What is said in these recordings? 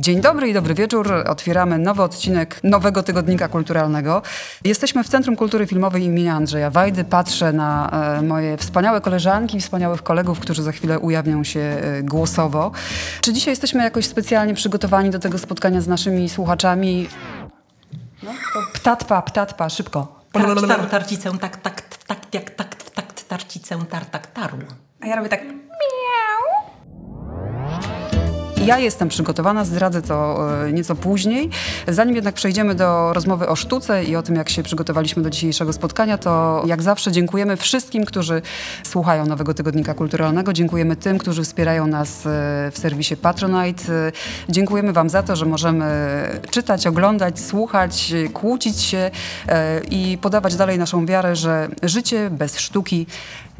Dzień dobry i dobry wieczór. Otwieramy nowy odcinek nowego tygodnika kulturalnego. Jesteśmy w Centrum Kultury Filmowej imienia Andrzeja Wajdy. Patrzę na e, moje wspaniałe koleżanki, wspaniałych kolegów, którzy za chwilę ujawnią się e, głosowo. Czy dzisiaj jesteśmy jakoś specjalnie przygotowani do tego spotkania z naszymi słuchaczami? No, to ptatpa, ptatpa, szybko. Tarcz, taru, tarcicę, tak, tak, tak, jak tak, tak, tarcicę, tar, tak, taru. A ja robię tak. Ja jestem przygotowana, zdradzę to e, nieco później. Zanim jednak przejdziemy do rozmowy o sztuce i o tym, jak się przygotowaliśmy do dzisiejszego spotkania, to jak zawsze dziękujemy wszystkim, którzy słuchają Nowego Tygodnika Kulturalnego. Dziękujemy tym, którzy wspierają nas e, w serwisie Patronite. E, Dziękujemy Wam za to, że możemy czytać, oglądać, słuchać, kłócić się i podawać dalej naszą wiarę, że życie bez sztuki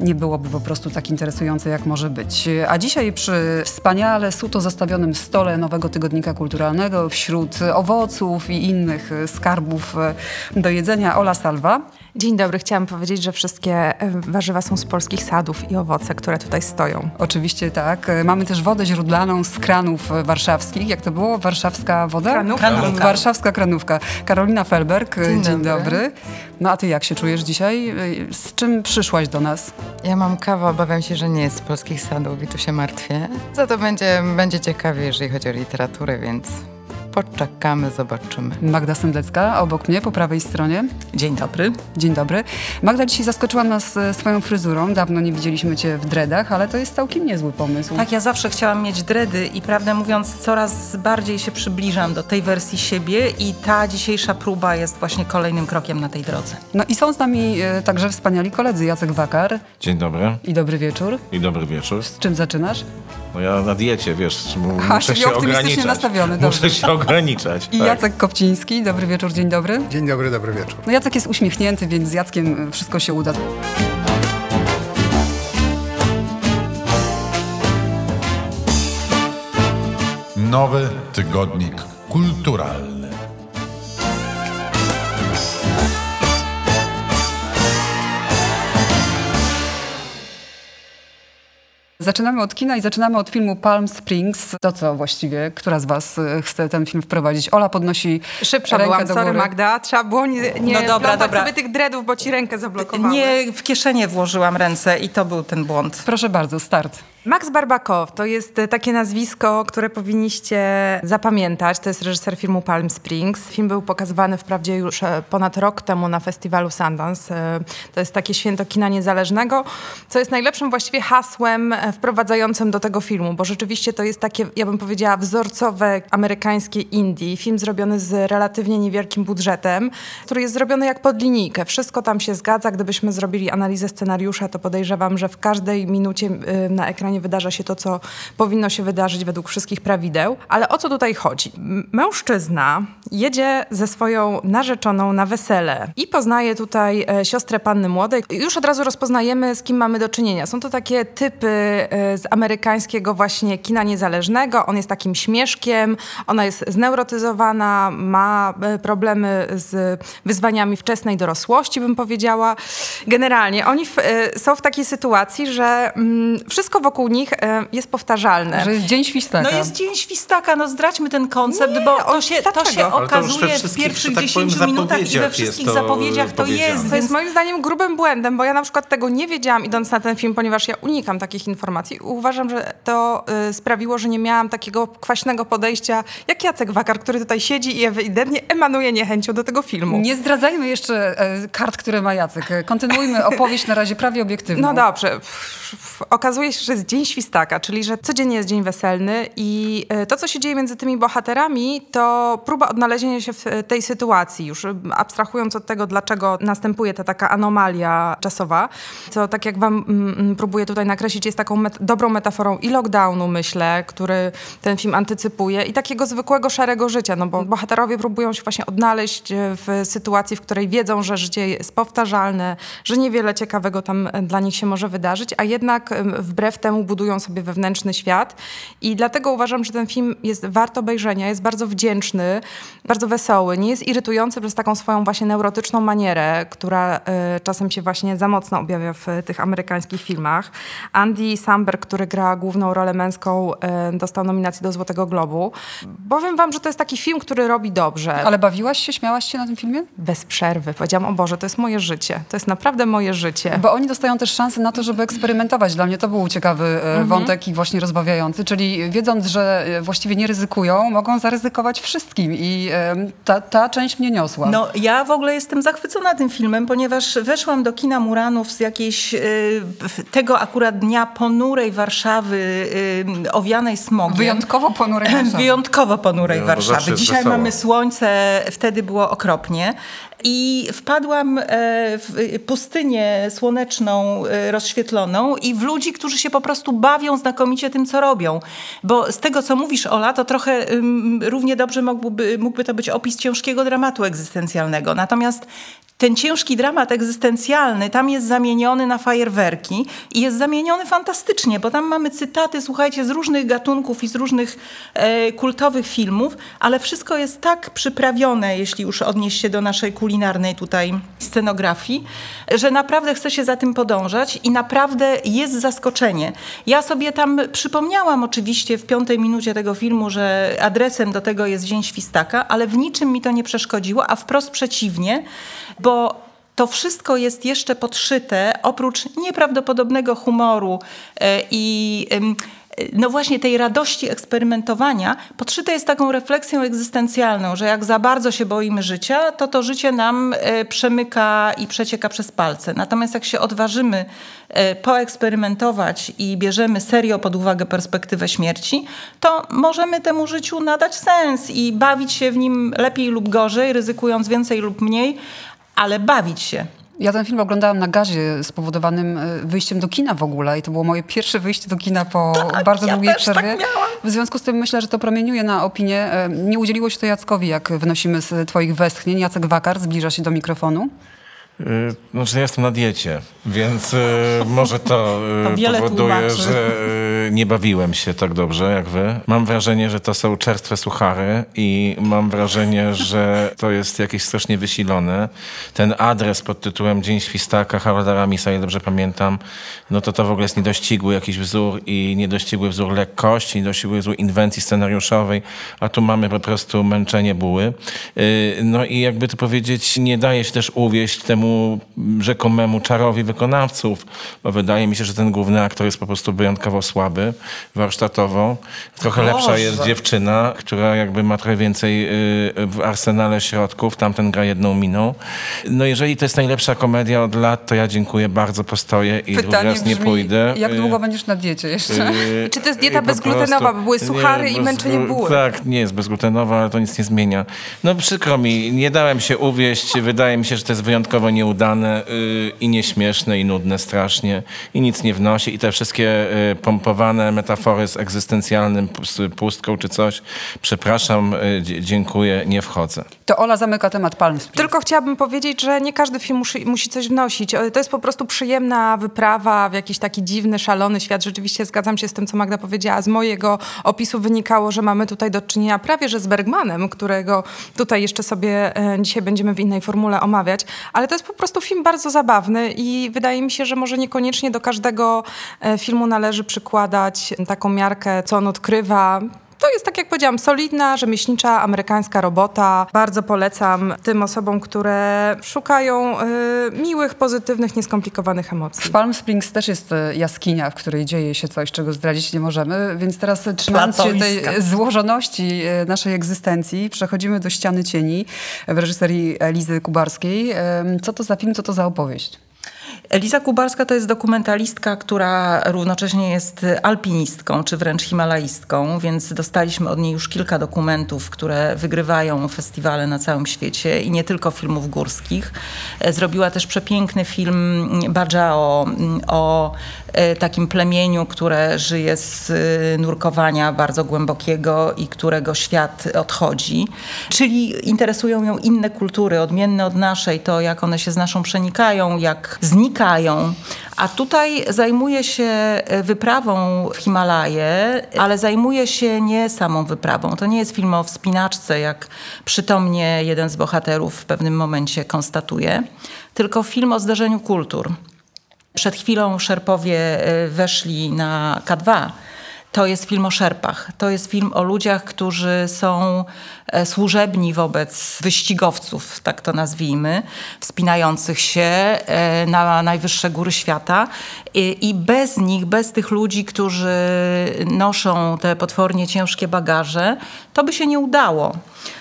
nie byłoby po prostu tak interesujące, jak może być. A dzisiaj przy wspaniale suto zastawionym stole nowego tygodnika kulturalnego wśród owoców i innych skarbów do jedzenia Ola Salwa. Dzień dobry, chciałam powiedzieć, że wszystkie e, warzywa są z polskich sadów i owoce, które tutaj stoją. Oczywiście tak. Mamy też wodę źródlaną z kranów warszawskich. Jak to było? Warszawska woda? Kranówka. Kranówka. Warszawska kranówka. Karolina Felberg, dzień, Dzień dobry. dobry. No a ty jak się czujesz dzisiaj? Z czym przyszłaś do nas? Ja mam kawę, obawiam się, że nie jest z polskich sadów i tu się martwię. Za to będzie, będzie ciekawie, jeżeli chodzi o literaturę, więc poczekamy, zobaczymy. Magda Sendecka, obok mnie, po prawej stronie. Dzień dobry. Dzień dobry. Magda dzisiaj zaskoczyła nas e, swoją fryzurą. Dawno nie widzieliśmy cię w dreadach, ale to jest całkiem niezły pomysł. Tak, ja zawsze chciałam mieć dredy i prawdę mówiąc coraz bardziej się przybliżam do tej wersji siebie i ta dzisiejsza próba jest właśnie kolejnym krokiem na tej drodze. No i są z nami e, także wspaniali koledzy. Jacek Wakar Dzień dobry i dobry wieczór. i dobry wieczór. Z czym zaczynasz? No ja na diecie, wiesz, Aha, muszę czyli się optymistycznie ograniczać. nastawiony, Muszę dobrze. się ograniczać. I tak. Jacek Kopciński. Dobry wieczór, dzień dobry. Dzień dobry, dobry wieczór. No Jacek jest uśmiechnięty, więc z Jackiem wszystko się uda. Nowy tygodnik kulturalny. Zaczynamy od kina i zaczynamy od filmu Palm Springs. To co właściwie? Która z was e, chce ten film wprowadzić? Ola podnosi Szybsza rękę byłam, do sorry góry. Magda. Trzeba było nie, nie No dobra, dobra. sobie tych dreadów, bo ci rękę zablokowały. Nie, w kieszenie włożyłam ręce i to był ten błąd. Proszę bardzo, start. Max Barbakow to jest e, takie nazwisko, które powinniście zapamiętać. To jest reżyser filmu Palm Springs. Film był pokazywany wprawdzie już e, ponad rok temu na festiwalu Sundance. E, To jest takie święto kina niezależnego, co jest najlepszym właściwie hasłem wprowadzającym do tego filmu, bo rzeczywiście to jest takie, ja bym powiedziała, wzorcowe amerykańskie indie. Film zrobiony z relatywnie niewielkim budżetem, który jest zrobiony jak pod linijkę. Wszystko tam się zgadza. Gdybyśmy zrobili analizę scenariusza, to podejrzewam, że w każdej minucie na ekranie wydarza się to, co powinno się wydarzyć według wszystkich prawideł. Ale o co tutaj chodzi? Mężczyzna jedzie ze swoją narzeczoną na wesele i poznaje tutaj e, siostrę panny młodej. Już od razu rozpoznajemy, z kim mamy do czynienia. Są to takie typy e, z amerykańskiego właśnie kina niezależnego. On jest takim śmieszkiem, ona jest zneurotyzowana, ma e, problemy z wyzwaniami wczesnej dorosłości, bym powiedziała. Generalnie oni w, są w takiej sytuacji, że mm, wszystko wokół nich e, jest powtarzalne. Że jest Dzień Świstaka. No jest Dzień Świstaka, no zdradźmy ten koncept, bo to on- się, to się Ale to okazuje w pierwszych tak powiem, 10 minutach i we wszystkich jest to zapowiedziach to jest. To jest moim zdaniem grubym błędem, bo ja na przykład tego nie wiedziałam idąc na ten film, ponieważ ja unikam takich informacji. Uważam, że to y, sprawiło, że nie miałam takiego kwaśnego podejścia jak Jacek Wakar, który tutaj siedzi i ewidentnie emanuje niechęcią do tego filmu. Nie zdradzajmy jeszcze e, kart, które ma Jacek. E, Kontynuujmy opowieść na razie prawie obiektywną. No dobrze. Okazuje się, że jest Dzień Świstaka, czyli że codziennie jest dzień weselny i e, to, co się dzieje między tymi bohaterami, to próba odnalezienia się w e, tej sytuacji, już e, abstrahując od tego, dlaczego następuje ta taka anomalia czasowa, co tak jak wam mm, mm, próbuję tutaj nakreślić, jest taką met- dobrą metaforą i lockdownu, myślę, który ten film antycypuje i takiego zwykłego, szarego życia, no bo bohaterowie próbują się właśnie odnaleźć w sytuacji, w której wiedzą, że życie jest powtarzalne, że niewiele ciekawego tam dla nich się może wydarzyć, a jednak wbrew temu samemu budują sobie wewnętrzny świat. I dlatego uważam, że ten film jest wart obejrzenia, jest bardzo wdzięczny, bardzo wesoły, nie jest irytujący przez taką swoją właśnie neurotyczną manierę, która y, czasem się właśnie za mocno objawia w tych amerykańskich filmach. Andy Samberg, który gra główną rolę męską, y, dostał nominację do Złotego Globu. Powiem wam, że to jest taki film, który robi dobrze. Ale bawiłaś się, śmiałaś się na tym filmie? Bez przerwy. Powiedziałam, o Boże, to jest moje życie. To jest naprawdę moje życie. Bo oni dostają też szansę na to, żeby eksperymentować. Dla mnie to był ciekawy e, wątek i właśnie rozbawiający. Czyli wiedząc, że e, właściwie nie ryzykują, mogą zaryzykować wszystkim. I e, ta, ta część mnie niosła. No, ja w ogóle jestem zachwycona tym filmem, ponieważ weszłam do kina Muranów z jakiejś tego akurat dnia ponurej Warszawy, owianej smogiem. Wyjątkowo ponurej Warszawy. Wyjątkowo ponurej Warszawy. Dzisiaj mamy słońce, wtedy było okropnie. I wpadłam e, w pustynię słoneczną, e, rozświetloną i w ludzi, którzy się po prostu bawią znakomicie tym, co robią. Bo z tego, co mówisz, Ola, to trochę równie dobrze mógłby, mógłby to być opis ciężkiego dramatu egzystencjalnego. Natomiast ten ciężki dramat egzystencjalny tam jest zamieniony na fajerwerki i jest zamieniony fantastycznie, bo tam mamy cytaty, słuchajcie, z różnych gatunków i z różnych e, kultowych filmów, ale wszystko jest tak przyprawione, jeśli już odnieść się do naszej kulinarnej tutaj scenografii, że naprawdę chce się za tym podążać i naprawdę jest zaskoczenie. Ja sobie tam przypomniałam oczywiście w piątej minucie tego filmu, że adresem do tego jest Dzień Świstaka, ale w niczym mi to nie przeszkodziło, a wprost przeciwnie, bo to wszystko jest jeszcze podszyte, oprócz nieprawdopodobnego humoru e, i no właśnie tej radości eksperymentowania, podszyte jest taką refleksją egzystencjalną, że jak za bardzo się boimy życia, to to życie nam e, przemyka i przecieka przez palce. Natomiast jak się odważymy e, poeksperymentować i bierzemy serio pod uwagę perspektywę śmierci, to możemy temu życiu nadać sens i bawić się w nim lepiej lub gorzej, ryzykując więcej lub mniej, ale bawić się. Ja ten film oglądałam na gazie spowodowanym e, wyjściem do kina w ogóle i to było moje pierwsze wyjście do kina po bardzo Tak, ja długiej tak przerwie. miałam. w związku z tym myślę, że to promieniuje na opinię. E, Nie udzieliło się to Jackowi, jak wynosimy z twoich westchnień. Jacek Wakar zbliża się do mikrofonu. Y, Znaczy ja jestem na diecie, więc y, może to, y, To powoduje, że nie bawiłem się tak dobrze jak wy. Mam wrażenie, że to są czerstwe suchary i mam wrażenie, że to jest jakieś strasznie wysilone. Ten adres pod tytułem Dzień Świstaka Harolda Ramisa, ile dobrze pamiętam, no to to w ogóle jest niedościgły jakiś wzór i niedościgły wzór lekkości, niedościgły wzór inwencji scenariuszowej, a tu mamy po prostu męczenie buły. No i jakby to powiedzieć, nie daje się też uwieść temu rzekomemu czarowi wykonawców, bo wydaje mi się, że ten główny aktor jest po prostu wyjątkowo słaby warsztatowo. Trochę lepsza Boże. jest dziewczyna, która jakby ma trochę więcej y, w arsenale środków, tamten gra jedną miną. No jeżeli to jest najlepsza komedia od lat, to ja dziękuję bardzo, postoję i drugi raz nie pójdę. jak Y, długo będziesz na diecie jeszcze? Yy, Czy to jest dieta i po bezglutenowa, prostu- by były suchary i bez męczenie buły? Tak, nie jest bezglutenowa, ale to nic nie zmienia. No przykro mi, nie dałem się uwieść. Wydaje mi się, że to jest wyjątkowo nieudane yy, i nieśmieszne i nudne strasznie i nic nie wnosi. I te wszystkie yy, pompowane metafory z egzystencjalnym pust- pustką czy coś, przepraszam, yy, dzie- dziękuję, nie wchodzę. To Ola zamyka temat Palm Springs. Tylko chciałabym powiedzieć, że nie każdy film musi, musi coś wnosić. To jest po prostu przyjemna wyprawa w jakiś taki dziwny, szalony świat. Rzeczywiście zgadzam się z tym, co Magda powiedziała. Z mojego opisu wynikało, że mamy tutaj do czynienia prawie że z Bergmanem, którego tutaj jeszcze sobie e, dzisiaj będziemy w innej formule omawiać. Ale to jest po prostu film bardzo zabawny i wydaje mi się, że może niekoniecznie do każdego e, filmu należy przykładać taką miarkę, co on odkrywa. To jest, tak jak powiedziałam, solidna, rzemieślnicza, amerykańska robota. Bardzo polecam tym osobom, które szukają y, miłych, pozytywnych, nieskomplikowanych emocji. W Palm Springs też jest e, jaskinia, w której dzieje się coś, czego zdradzić nie możemy, więc teraz e, trzymając się tej złożoności e, naszej egzystencji, przechodzimy do Ściany Cieni w reżyserii Elizy Kubarskiej. Co to za film, co to za opowieść? Eliza Kubarska to jest dokumentalistka, która równocześnie jest alpinistką, czy wręcz himalaistką, więc dostaliśmy od niej już kilka dokumentów, które wygrywają festiwale na całym świecie i nie tylko filmów górskich. E, Zrobiła też przepiękny film Bajao mm, o e, takim plemieniu, które żyje z e, nurkowania bardzo głębokiego i którego świat odchodzi. Czyli interesują ją inne kultury, odmienne od naszej, to jak one się z naszą przenikają, jak znikają, A tutaj zajmuje się e, wyprawą w Himalaje, ale zajmuje się nie samą wyprawą. To nie jest film o wspinaczce, jak przytomnie jeden z bohaterów w pewnym momencie konstatuje, tylko film o zderzeniu kultur. Przed chwilą Szerpowie e, weszli na K2. To jest film o Szerpach. To jest film o ludziach, którzy są służebni wobec wyścigowców, tak to nazwijmy, wspinających się e, na najwyższe góry świata. I, bez nich, bez tych ludzi, którzy noszą te potwornie ciężkie bagaże, to by się nie udało.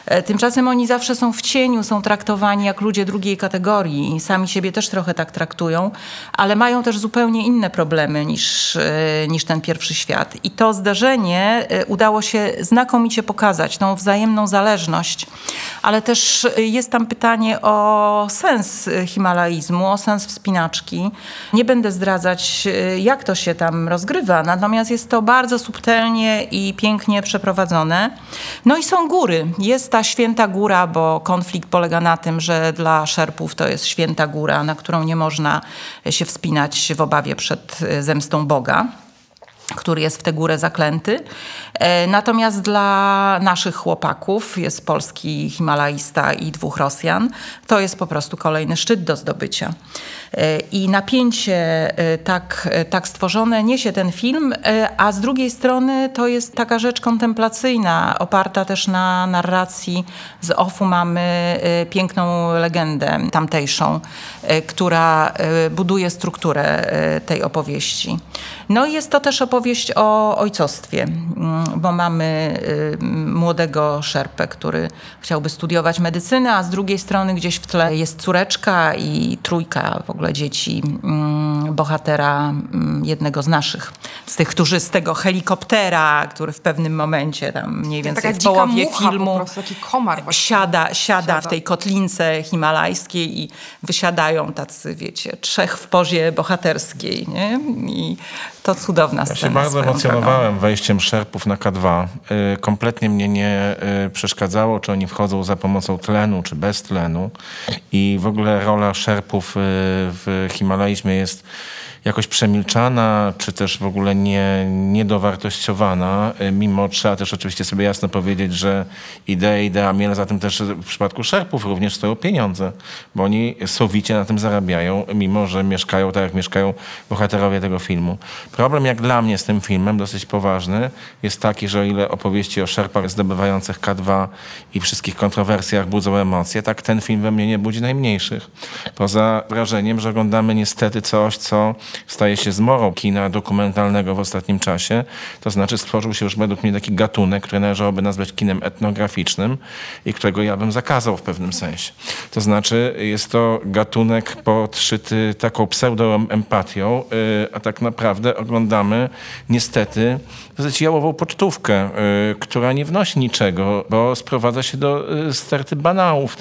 E, Tymczasem oni zawsze są w cieniu, są traktowani jak ludzie drugiej kategorii i sami siebie też trochę tak traktują, ale mają też zupełnie inne problemy niż, e, niż ten pierwszy świat. I to zdarzenie e, udało się znakomicie pokazać, tą wzajemną zależność, ale też e, jest tam pytanie o sens e, himalaizmu, o sens wspinaczki. Nie będę zdradzać, e, jak to się tam rozgrywa, natomiast jest to bardzo subtelnie i pięknie przeprowadzone. No i są góry. Jest ta święta góra, bo konflikt polega na tym, że dla Szerpów to jest święta góra, na którą nie można się wspinać w obawie przed zemstą Boga który jest w tę górę zaklęty. E, Natomiast dla naszych chłopaków, jest polski himalaista i dwóch Rosjan, to jest po prostu kolejny szczyt do zdobycia. E, I napięcie e, tak, tak stworzone niesie ten film, a z drugiej strony to jest taka rzecz kontemplacyjna, oparta też na narracji. Z OFU mamy piękną legendę tamtejszą, która buduje strukturę tej opowieści. No i jest to też opowieść o ojcostwie, mm, bo mamy y, młodego szerpę, który chciałby studiować medycynę, a z drugiej strony gdzieś w tle jest córeczka i trójka w ogóle dzieci mm, bohatera mm, jednego z naszych, z tych, którzy z tego helikoptera, który w pewnym momencie tam mniej więcej w połowie mucha po filmu prostu, taki komar właściwie. siada, siada w Siada. tej kotlince himalajskiej i wysiadają tacy, wiecie, trzech w pozie bohaterskiej, nie? I to cudowna Ja scena. się bardzo emocjonowałem wejściem szerpów na K2. Y, Kompletnie mnie nie y, przeszkadzało, czy oni wchodzą za pomocą tlenu, czy bez tlenu. I w ogóle rola szerpów y, w Himalajzmie jest jakoś przemilczana, czy też w ogóle nie, niedowartościowana, y, mimo trzeba też oczywiście sobie jasno powiedzieć, że idea, ideami, ale za tym też w przypadku szerpów również stoją pieniądze, bo oni sowicie na tym zarabiają, mimo że mieszkają tak, jak mieszkają bohaterowie tego filmu. Problem jak dla mnie z tym filmem, dosyć poważny, jest taki, że o ile opowieści o szerpach zdobywających K2 i wszystkich kontrowersjach budzą emocje, tak ten film we mnie nie budzi najmniejszych. Poza wrażeniem, że oglądamy niestety coś, co staje się zmorą kina dokumentalnego w ostatnim czasie. To znaczy stworzył się już według mnie taki gatunek, który należałoby nazwać kinem etnograficznym i którego ja bym zakazał w pewnym sensie. To znaczy jest to gatunek podszyty taką pseudoempatią, yy, a tak naprawdę oglądamy niestety dosyć jałową pocztówkę, yy, która nie wnosi niczego, bo sprowadza się do yy, sterty banałów.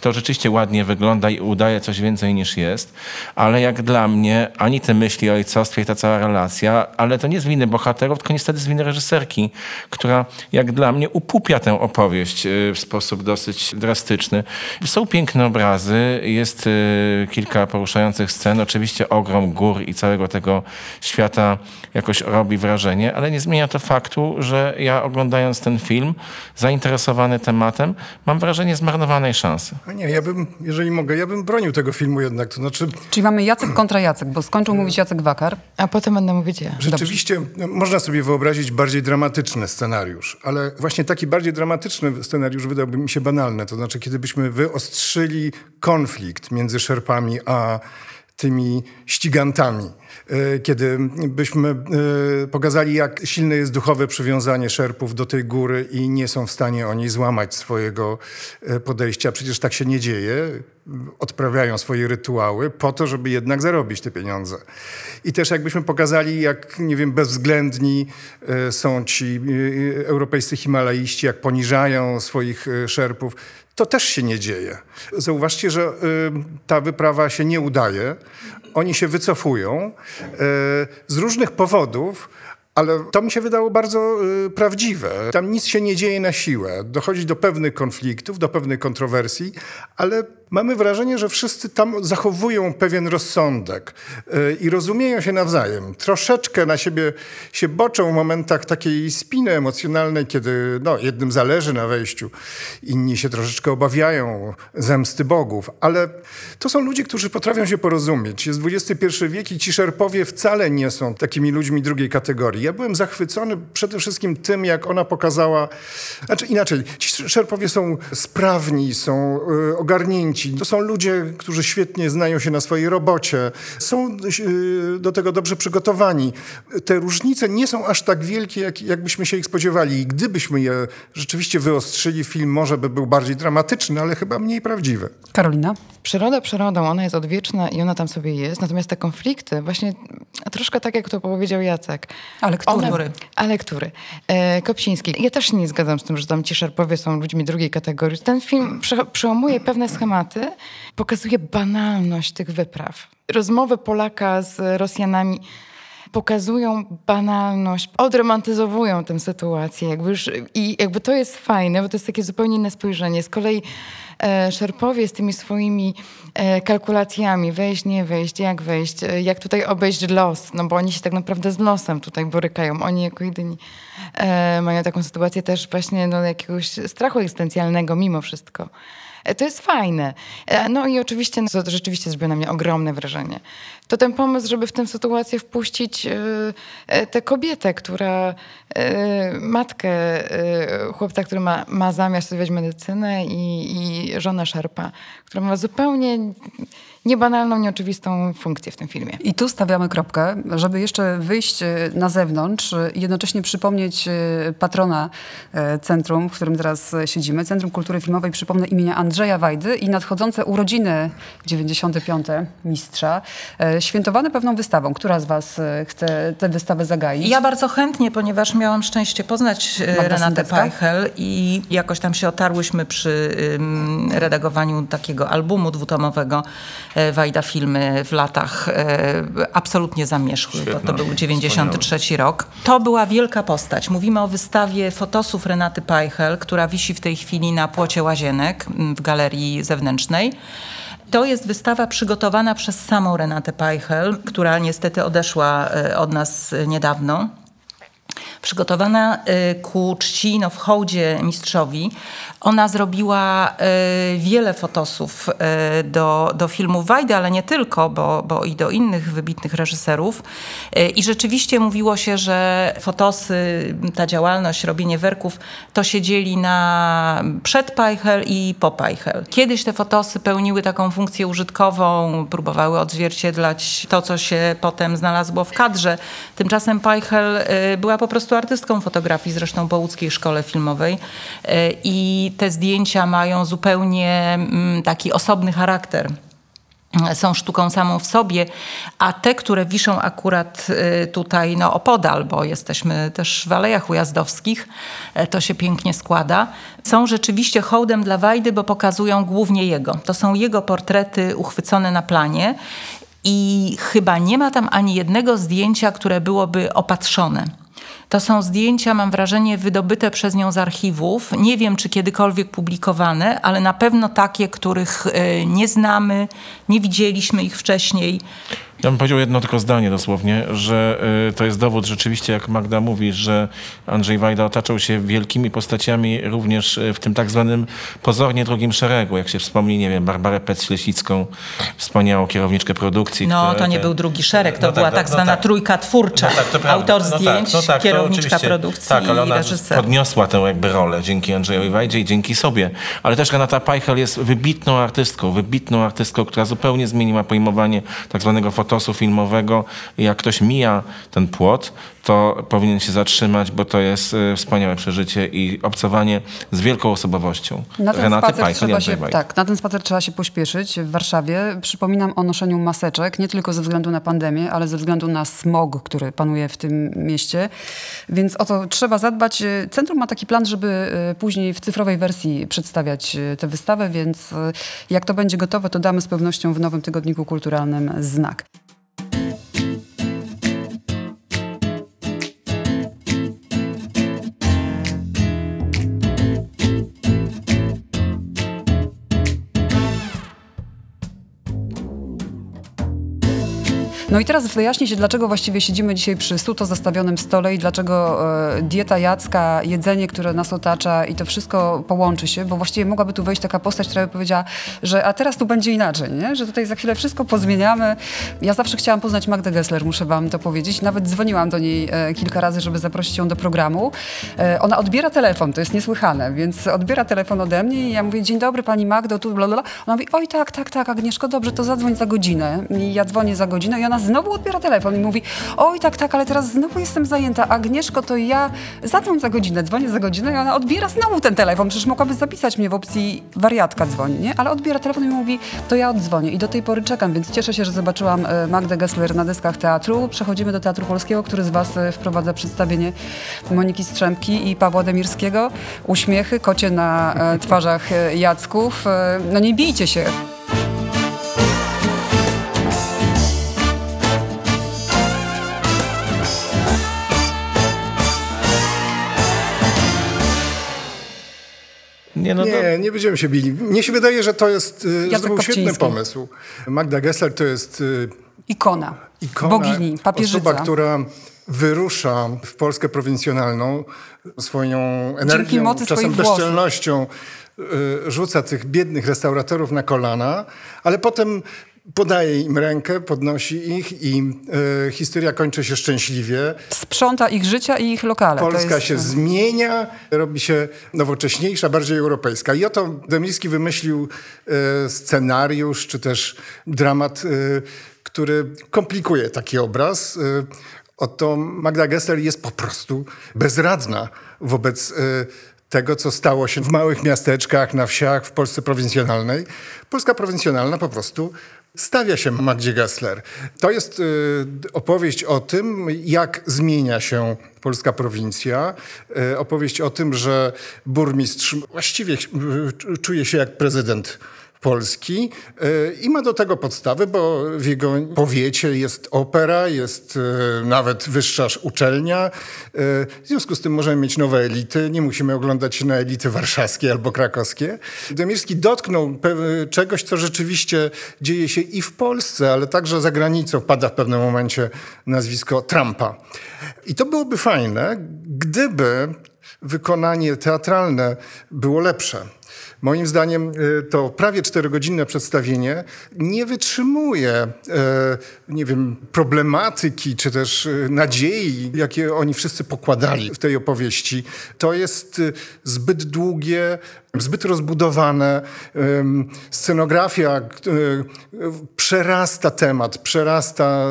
To, rzeczywiście ładnie wygląda i udaje coś więcej niż jest, ale jak dla mnie ani te myśli o ojcostwie i ta cała relacja, ale to nie z winy bohaterów, tylko niestety z winy reżyserki, która jak dla mnie upupia tę opowieść yy, w sposób dosyć drastyczny. Są piękne obrazy, jest kilka poruszających scen, oczywiście ogrom gór i całego tego świata jakoś robi wrażenie, ale nie zmienia to faktu, że ja oglądając ten film, zainteresowany tematem, mam wrażenie zmarnowanej szansy. A nie, ja bym, jeżeli mogę, ja bym bronił tego filmu jednak. To znaczy, Czyli mamy Jacek kontra Jacek, bo skończył mówić Jacek Wakar. A potem będę mówić ja. rzeczywiście no, można sobie wyobrazić bardziej dramatyczny scenariusz, ale właśnie taki bardziej dramatyczny scenariusz wydałby mi się banalny. To znaczy, kiedy byśmy wyostrzyli konflikt między szerpami a tymi ścigantami. E, Kiedy byśmy e, pokazali, jak silne jest duchowe przywiązanie szerpów do tej góry i nie są w stanie oni złamać swojego e, podejścia. Przecież tak się nie dzieje. Odprawiają swoje rytuały po to, żeby jednak zarobić te pieniądze. I też jakbyśmy pokazali, jak, nie wiem, bezwzględni są ci europejscy himalaiści, jak poniżają swoich szerpów, to też się nie dzieje. Zauważcie, że y, ta wyprawa się nie udaje. Oni się wycofują y, z różnych powodów. Ale to mi się wydało bardzo y, prawdziwe. Tam nic się nie dzieje na siłę. Dochodzi do pewnych konfliktów, do pewnych kontrowersji, ale mamy wrażenie, że wszyscy tam zachowują pewien rozsądek yy, i rozumieją się nawzajem. Troszeczkę na siebie się boczą w momentach takiej spiny emocjonalnej, kiedy no, jednym zależy na wejściu, inni się troszeczkę obawiają zemsty bogów, ale to są ludzie, którzy potrafią się porozumieć. Jest XXI wiek i ci szerpowie wcale nie są takimi ludźmi drugiej kategorii. Ja byłem zachwycony przede wszystkim tym, jak ona pokazała, znaczy inaczej, ci szerpowie są sprawni, są y, To są ludzie, którzy świetnie znają się na swojej robocie, są y, do tego dobrze przygotowani. Te różnice nie są aż tak wielkie, jak, jakbyśmy się ich spodziewali. I gdybyśmy je rzeczywiście wyostrzyli, film może by był bardziej dramatyczny, ale chyba mniej prawdziwy. Karolina? Przyroda przyrodą, ona jest odwieczna i ona tam sobie jest, natomiast te konflikty, właśnie troszkę tak, jak to powiedział Jacek. Ale który? One, ale który? E, Kopsiński. Ja też nie zgadzam z tym, że tam ci szerpowie są ludźmi drugiej kategorii. Ten film prze, przełamuje pewne schematy, pokazuje banalność tych wypraw. Rozmowy Polaka z Rosjanami pokazują banalność, odromantyzowują tę sytuację. Jakby już, I jakby to jest fajne, bo to jest takie zupełnie inne spojrzenie. Z kolei e, Szerpowie z tymi swoimi e, kalkulacjami, wejść, nie wejść, jak wejść, e, jak tutaj obejść los, no bo oni się tak naprawdę z losem tutaj borykają. Oni jako jedyni e, mają taką sytuację też właśnie no, jakiegoś strachu egzystencjalnego mimo wszystko. E, To jest fajne. E, No i oczywiście, no, to rzeczywiście zrobiło na mnie ogromne wrażenie. To ten pomysł, żeby w tę sytuację wpuścić e, e, tę kobietę, która, e, matkę e, chłopca, który ma, ma zamiar studiować medycynę i, i żonę szerpa, która ma zupełnie niebanalną, nieoczywistą funkcję w tym filmie. I tu stawiamy kropkę, żeby jeszcze wyjść na zewnątrz jednocześnie przypomnieć patrona centrum, w którym teraz siedzimy, Centrum Kultury Filmowej, przypomnę imienia Andrzeja Wajdy i nadchodzące urodziny 95. mistrza, świętowane pewną wystawą. Która z was e, chce tę wystawę zagaić? Ja bardzo chętnie, ponieważ miałam szczęście poznać e, Magda Renatę Sendecka? Pajchel i jakoś tam się otarłyśmy przy redagowaniu takiego albumu dwutomowego e, Wajda Filmy w latach e, absolutnie zamierzchłych, bo to był 93 rok. To była wielka postać. Mówimy o wystawie fotosów Renaty Pajchel, która wisi w tej chwili na płocie Łazienek w galerii zewnętrznej. To jest wystawa przygotowana przez samą Renatę Pajchel, która niestety odeszła e, od nas e, niedawno przygotowana y, ku czci, no w hołdzie mistrzowi. Ona zrobiła y, wiele fotosów y, do, do filmu Wajdy, ale nie tylko, bo, bo i do innych wybitnych reżyserów. I rzeczywiście mówiło się, że fotosy, ta działalność, robienie werków, to się dzieli na przed Pajchel i po Pajchel. Kiedyś te fotosy pełniły taką funkcję użytkową, próbowały odzwierciedlać to, co się potem znalazło w kadrze. Tymczasem Pajchel była po prostu artystką fotografii, zresztą po łódzkiej szkole filmowej. Y, I te zdjęcia mają zupełnie mm, taki osobny charakter są sztuką samą w sobie, a te, które wiszą akurat y, tutaj no, opodal, bo jesteśmy też w Alejach Ujazdowskich, e, to się pięknie składa, są rzeczywiście hołdem dla Wajdy, bo pokazują głównie jego. To są jego portrety uchwycone na planie i chyba nie ma tam ani jednego zdjęcia, które byłoby opatrzone. To są zdjęcia, mam wrażenie, wydobyte przez nią z archiwów. Nie wiem, czy kiedykolwiek publikowane, ale na pewno takie, których e, nie znamy, nie widzieliśmy ich wcześniej. Ja bym powiedział jedno tylko zdanie dosłownie, że y, to jest dowód rzeczywiście, jak Magda mówi, że Andrzej Wajda otaczał się wielkimi postaciami również y, w tym tak zwanym pozornie drugim szeregu. Jak się wspomni, nie wiem, Barbarę Pec-Ślesicką, wspaniałą kierowniczkę produkcji. No, które to nie te- był drugi szereg, to No była tak, tak, no zwana tak. trójka twórcza. No tak. Autor No tak, zdjęć, no tak, kierowniczka produkcji tak, ale ona reżyser. podniosła tę jakby rolę dzięki Andrzejowi Wajdzie i dzięki sobie. Ale też Renata Pajchel jest wybitną artystką, wybitną artystką, która zupełnie zmieniła pojmowanie tak zwanego fotosu filmowego. Jak ktoś mija ten płot, to powinien się zatrzymać, bo to jest e, wspaniałe przeżycie i obcowanie z wielką osobowością. Na ten, Renaty spacer trzeba się, tak, na ten spacer trzeba się pośpieszyć w Warszawie. Przypominam o noszeniu maseczek, nie tylko ze względu na pandemię, ale ze względu na smog, który panuje w tym mieście. Więc o to trzeba zadbać. Centrum ma taki plan, żeby e, później w cyfrowej wersji przedstawiać e, tę wystawę, więc jak to będzie gotowe, to damy z pewnością w nowym tygodniku kulturalnym znak. No i teraz wyjaśni się, dlaczego właściwie siedzimy dzisiaj przy suto zastawionym stole i dlaczego e, dieta Jacka, jedzenie, które nas otacza i to wszystko połączy się, bo właściwie mogłaby tu wejść taka postać, która by powiedziała, że a teraz tu będzie inaczej, nie? że tutaj za chwilę wszystko pozmieniamy. Ja zawsze chciałam poznać Magdę Gessler, muszę wam to powiedzieć. Nawet dzwoniłam do niej e, kilka razy, żeby zaprosić ją do programu. E, ona odbiera telefon, to jest niesłychane, więc odbiera telefon ode mnie i ja mówię, dzień dobry pani Magdo, tu bla, bla, bla. Ona mówi, oj tak, tak, tak, Agnieszko, dobrze, to zadzwoń za godzinę. I ja dzwonię za godzinę i ona znowu odbiera telefon i mówi, oj tak, tak, ale teraz znowu jestem zajęta. Agnieszko, to ja zadzwoń za godzinę, dzwonię za godzinę i ona odbiera znowu ten telefon. Przecież mogłaby zapisać mnie w opcji wariatka dzwoni, nie? Ale odbiera telefon i mówi, to ja oddzwonię. I do tej pory czekam, więc cieszę się, że zobaczyłam e, Magdę Gessler na deskach teatru. Przechodzimy do Teatru Polskiego, który z was e, wprowadza przedstawienie Moniki Strzemki i Pawła Demirskiego. Uśmiechy, kocie na e, twarzach Jacków. No nie bijcie się. Nie, no to, Nie, nie będziemy się bili. Mnie się wydaje, że to jest, y, że to był świetny pomysł. Magda Gessler to jest y, Ikona. ikona, Bogini, papieżyca. osoba, która wyrusza w Polskę prowincjonalną swoją energią, czasem swoich włosów. bezczelnością y, rzuca tych biednych restauratorów na kolana, ale potem podaje im rękę, podnosi ich i y, historia kończy się szczęśliwie. Sprząta ich życia i ich lokale. Polska jest- się zmienia, robi się nowocześniejsza, bardziej europejska. I oto Demiński wymyślił e, scenariusz, czy też dramat, e, który komplikuje taki obraz. Oto Magda Gessler jest po prostu bezradna wobec tego, co stało się w małych miasteczkach, na wsiach, w Polsce prowincjonalnej. Polska prowincjonalna po prostu stawia się Magdzie Gessler. To jest y, opowieść o tym, jak zmienia się polska prowincja. Y, opowieść o tym, że burmistrz właściwie y, czuje się jak prezydent Polski y, i ma do tego podstawy, bo w jego powiecie jest opera, jest y, nawet wyższa sz- uczelnia. Y, W związku z tym możemy mieć nowe elity, nie musimy oglądać się na elity warszawskie albo krakowskie. Demirski dotknął czegoś, co rzeczywiście dzieje się i w Polsce, ale także za granicą. Wpada w pewnym momencie nazwisko Trumpa. I to byłoby fajne, gdyby wykonanie teatralne było lepsze. Moim zdaniem y, to prawie czterogodzinne przedstawienie nie wytrzymuje, e, nie wiem, problematyki czy też y, nadziei, jakie oni wszyscy pokładali w tej opowieści. To jest y, zbyt długie, zbyt rozbudowane. Scenografia y, przerasta temat, przerasta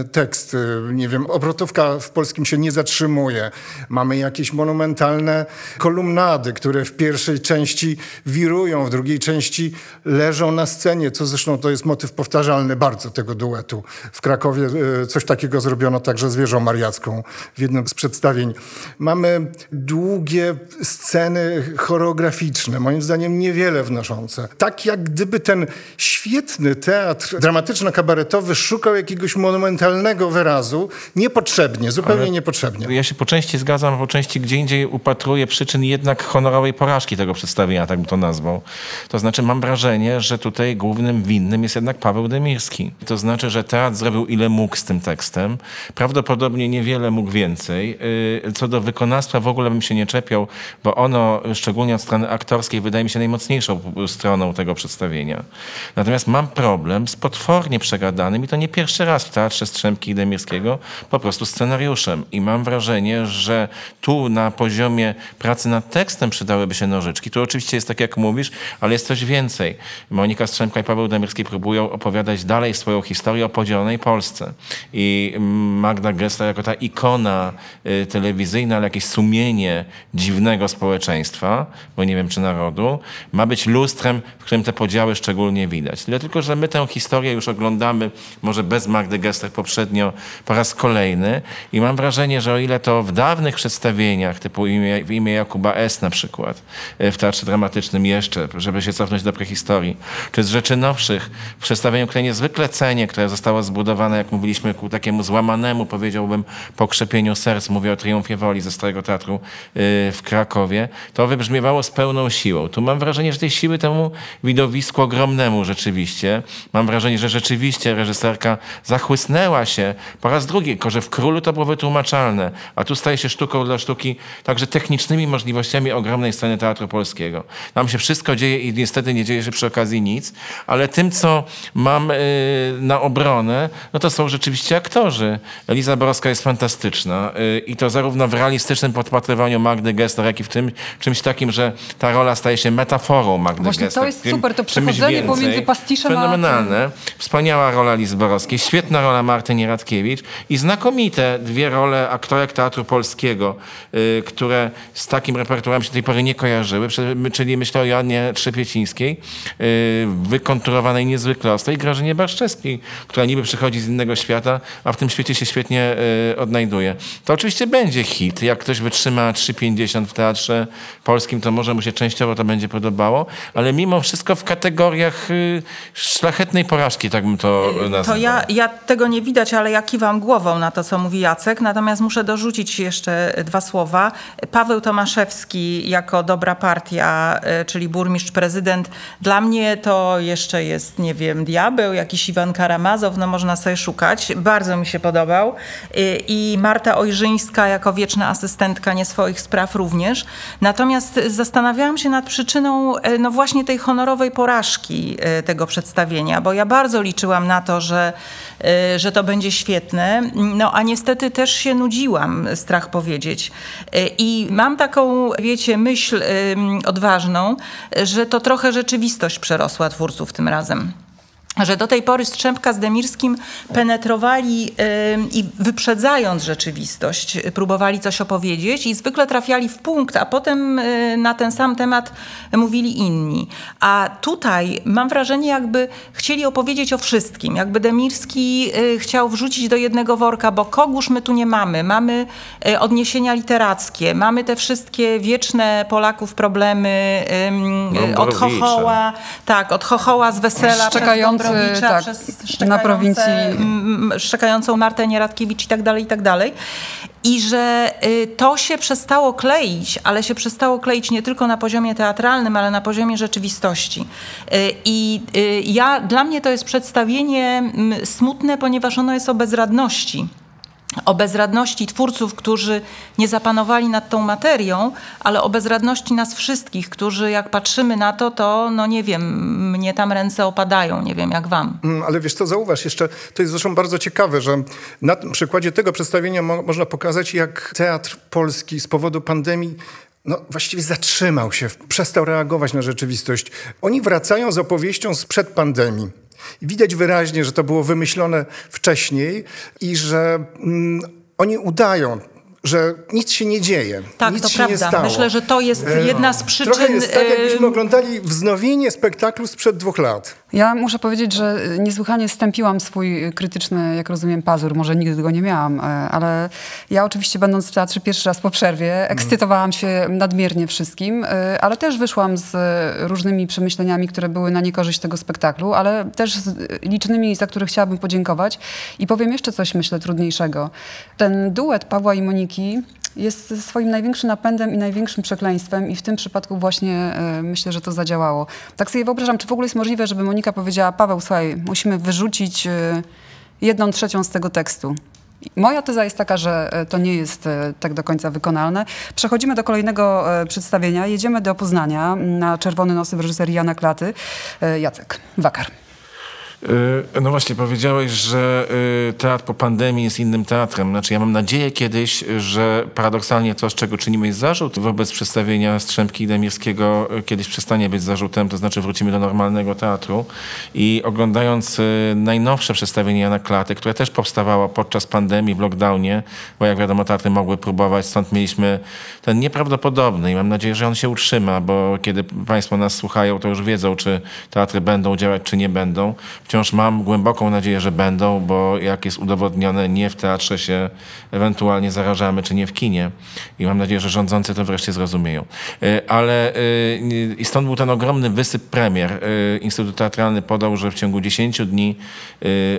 y, tekst. Nie wiem, obrotówka w polskim się nie zatrzymuje. Mamy jakieś monumentalne kolumnady, które w pierwszej części wirują, w drugiej części leżą na scenie, co zresztą to jest motyw powtarzalny bardzo tego duetu. W Krakowie y, coś takiego zrobiono także z Wieżą Mariacką w jednym z przedstawień. Mamy długie sceny choreograficzne, moim zdaniem niewiele wnoszące. Tak jak gdyby ten świetny teatr dramatyczno-kabaretowy szukał jakiegoś monumentalnego wyrazu, niepotrzebnie, zupełnie niepotrzebnie. Ja się po części zgadzam, a po części gdzie indziej upatruję przyczyn jednak honorowej porażki tego przedstawienia, tak bym to nazwał. To znaczy mam wrażenie, że tutaj głównym winnym jest jednak Paweł Demirski. To znaczy, że teatr zrobił ile mógł z tym tekstem. Prawdopodobnie niewiele mógł więcej. Yy, Co do wykonawstwa w ogóle bym się nie czepiał, bo ono, szczególnie od strony aktorskiej, wydaje mi się najmocniejszą stroną tego przedstawienia. Natomiast mam problem z potwornie przegadanym, i to nie pierwszy raz w Teatrze Strzemki i Demirskiego, po prostu scenariuszem. I mam wrażenie, że tu na poziomie pracy nad tekstem przydałyby się nożyczki. Tu oczywiście jest tak, jak mówisz, ale jest coś więcej. Monika Strzemka i Paweł Demirski próbują opowiadać dalej swoją historię o podzielonej Polsce. I Magda Gessler jako ta ikona y, telewizyjna, ale jakieś sumienie dziwnego społeczeństwa, bo nie wiem czy narodu, ma być lustrem, w którym te podziały szczególnie widać. Tyle tylko, że my tę historię już oglądamy, może bez Magdy Gessler poprzednio, po raz kolejny i mam wrażenie, że o ile to w dawnych przedstawieniach, typu imię, w imię Jakuba S. na przykład, y, w Teatrze Dramatycznym jeszcze, żeby się cofnąć do prehistorii, czy z rzeczy nowszych, w przedstawieniu, które niezwykle cenię, które zostało zbudowane, jak mówiliśmy, ku takiemu złamanemu, powiedziałbym, pokrzepieniu serc, mówię o Triumfie Woli ze Starego Teatru y, w Krakowie, to wybrzmiewało z pełną siłą. Tu mam wrażenie, że tej siły temu widowisku ogromnemu rzeczywiście. Mam wrażenie, że rzeczywiście reżyserka zachłysnęła się po raz drugi, tylko że w Królu to było wytłumaczalne, a tu staje się sztuką dla sztuki, także technicznymi możliwościami ogromnej sceny teatru polskiego. Nam się wszystko dzieje i niestety nie dzieje się przy okazji nic, ale tym, co mam y, na obronę, no to są rzeczywiście aktorzy. Eliza Borowska jest fantastyczna y, i to zarówno w realistycznym podpatrywaniu Magdy Gessler, jak i w tym czymś takim, że ta rola staje się metaforą Magdy Właśnie to Gessler. jest super, to przechodzenie więcej. pomiędzy pastiszem a Fenomenalne. Wspaniała rola Lizy Borowskiej, świetna rola Marty Nieradkiewicz i znakomite dwie role aktorek teatru polskiego, y, które z takim repertuarem się do tej pory nie kojarzyły, czyli myślę o Joannie Trzepiecińskiej, y, wykonturowanej niezwykle ostrej, Grażynie Barszczewskiej, która niby przychodzi z innego świata, a w tym świecie się świetnie y, odnajduje. To oczywiście będzie hit. Jak ktoś wytrzyma 3,50 w teatrze polskim, to może mu się częściowo to będzie podobało, ale mimo wszystko w kategoriach y, szlachetnej porażki, tak bym to nazwał. To ja, ja tego nie widać, ale ja kiwam głową na to, co mówi Jacek. Natomiast muszę dorzucić jeszcze dwa słowa. Paweł Tomaszewski jako dobra partia, e, czyli burmistrz, prezydent. Dla mnie to jeszcze jest, nie wiem, diabeł, jakiś Iwan Karamazow, no można sobie szukać. Bardzo mi się podobał. I- I Marta Ojrzyńska jako wieczna asystentka nie swoich spraw również. Natomiast zastanawiałam się nad przyczyną e, no właśnie tej honorowej porażki e, tego przedstawienia, bo ja bardzo liczyłam na to, że, e, że to będzie świetne, no a niestety też się nudziłam, strach powiedzieć. I mam taką, wiecie, myśl odważną, że to trochę rzeczywistość przerosła twórców tym razem że do tej pory Strzępka z Demirskim penetrowali i wyprzedzając rzeczywistość, próbowali coś opowiedzieć i zwykle trafiali w punkt, a potem y, na ten sam temat mówili inni. A tutaj mam wrażenie, jakby chcieli opowiedzieć o wszystkim. Jakby Demirski y, chciał wrzucić do jednego worka, bo kogóż my tu nie mamy. Mamy y, odniesienia literackie, mamy te wszystkie wieczne Polaków problemy y, od. Chochoła, tak, od Chochoła z Wesela, Szczekający, Gombrowicza, tak, przez na prowincji. szczekającą Martę Nieradkiewicz i tak dalej, i tak dalej. I że y, to się przestało kleić, ale się przestało kleić nie tylko na poziomie teatralnym, ale na poziomie rzeczywistości. Y, I y, ja, dla mnie to jest przedstawienie smutne, ponieważ ono jest o bezradności o bezradności twórców, którzy nie zapanowali nad tą materią, ale o bezradności nas wszystkich, którzy jak patrzymy na to, to no nie wiem, mnie tam ręce opadają, nie wiem jak wam. Mm, Ale wiesz co, zauważ jeszcze, to jest zresztą bardzo ciekawe, że na przykładzie tego przedstawienia mo można pokazać, jak teatr polski z powodu pandemii no, właściwie zatrzymał się, przestał reagować na rzeczywistość. Oni wracają z opowieścią sprzed pandemii. Widać wyraźnie, że to było wymyślone wcześniej i że mm, oni udają, że nic się nie dzieje. Tak, nic to się prawda. Nie stało. Myślę, że to jest E, jedna z przyczyn, Trochę jest tak, jakbyśmy em, oglądali wznowienie spektaklu sprzed dwóch lat. Ja muszę powiedzieć, że y, niesłychanie stępiłam swój y, krytyczny, jak rozumiem, pazur. Może nigdy go nie miałam, e, ale ja oczywiście będąc w teatrze pierwszy raz po przerwie, ekscytowałam się nadmiernie wszystkim, e, ale też wyszłam z różnymi przemyśleniami, które były na niekorzyść tego spektaklu, ale też z y, licznymi, za które chciałabym podziękować. I powiem jeszcze coś, myślę, trudniejszego. Ten duet Pawła i Moniki jest swoim największym napędem i największym przekleństwem i w tym przypadku właśnie e, myślę, że to zadziałało. Tak sobie wyobrażam, czy w ogóle jest możliwe, żeby Monika powiedziała, Paweł, słuchaj, musimy wyrzucić e, jedną trzecią z tego tekstu. Moja teza jest taka, że e, to nie jest tak do końca wykonalne. Przechodzimy do kolejnego przedstawienia. Jedziemy do Poznania na Czerwony Nosy w reżyserii Jana Klaty. Jacek Wakar. Y, No właśnie, powiedziałeś, że y, teatr po pandemii jest innym teatrem. Znaczy, ja mam nadzieję kiedyś, że paradoksalnie to, z czego czynimy jest zarzut wobec przedstawienia Strzępki Demirskiego, y, kiedyś przestanie być zarzutem, to znaczy wrócimy do normalnego teatru. I oglądając najnowsze przedstawienie Jana Klaty, które też powstawało podczas pandemii, w lockdownie, bo jak wiadomo, teatry mogły próbować, stąd mieliśmy ten nieprawdopodobny i mam nadzieję, że on się utrzyma, bo kiedy Państwo nas słuchają, to już wiedzą, czy teatry będą działać, czy nie będą wciąż mam głęboką nadzieję, że będą, bo jak jest udowodnione, nie w teatrze się ewentualnie zarażamy, czy nie w kinie. I mam nadzieję, że rządzący to wreszcie zrozumieją. Y, Ale y, i stąd był ten ogromny wysyp premier. Y, Instytut Teatralny podał, że w ciągu 10 dni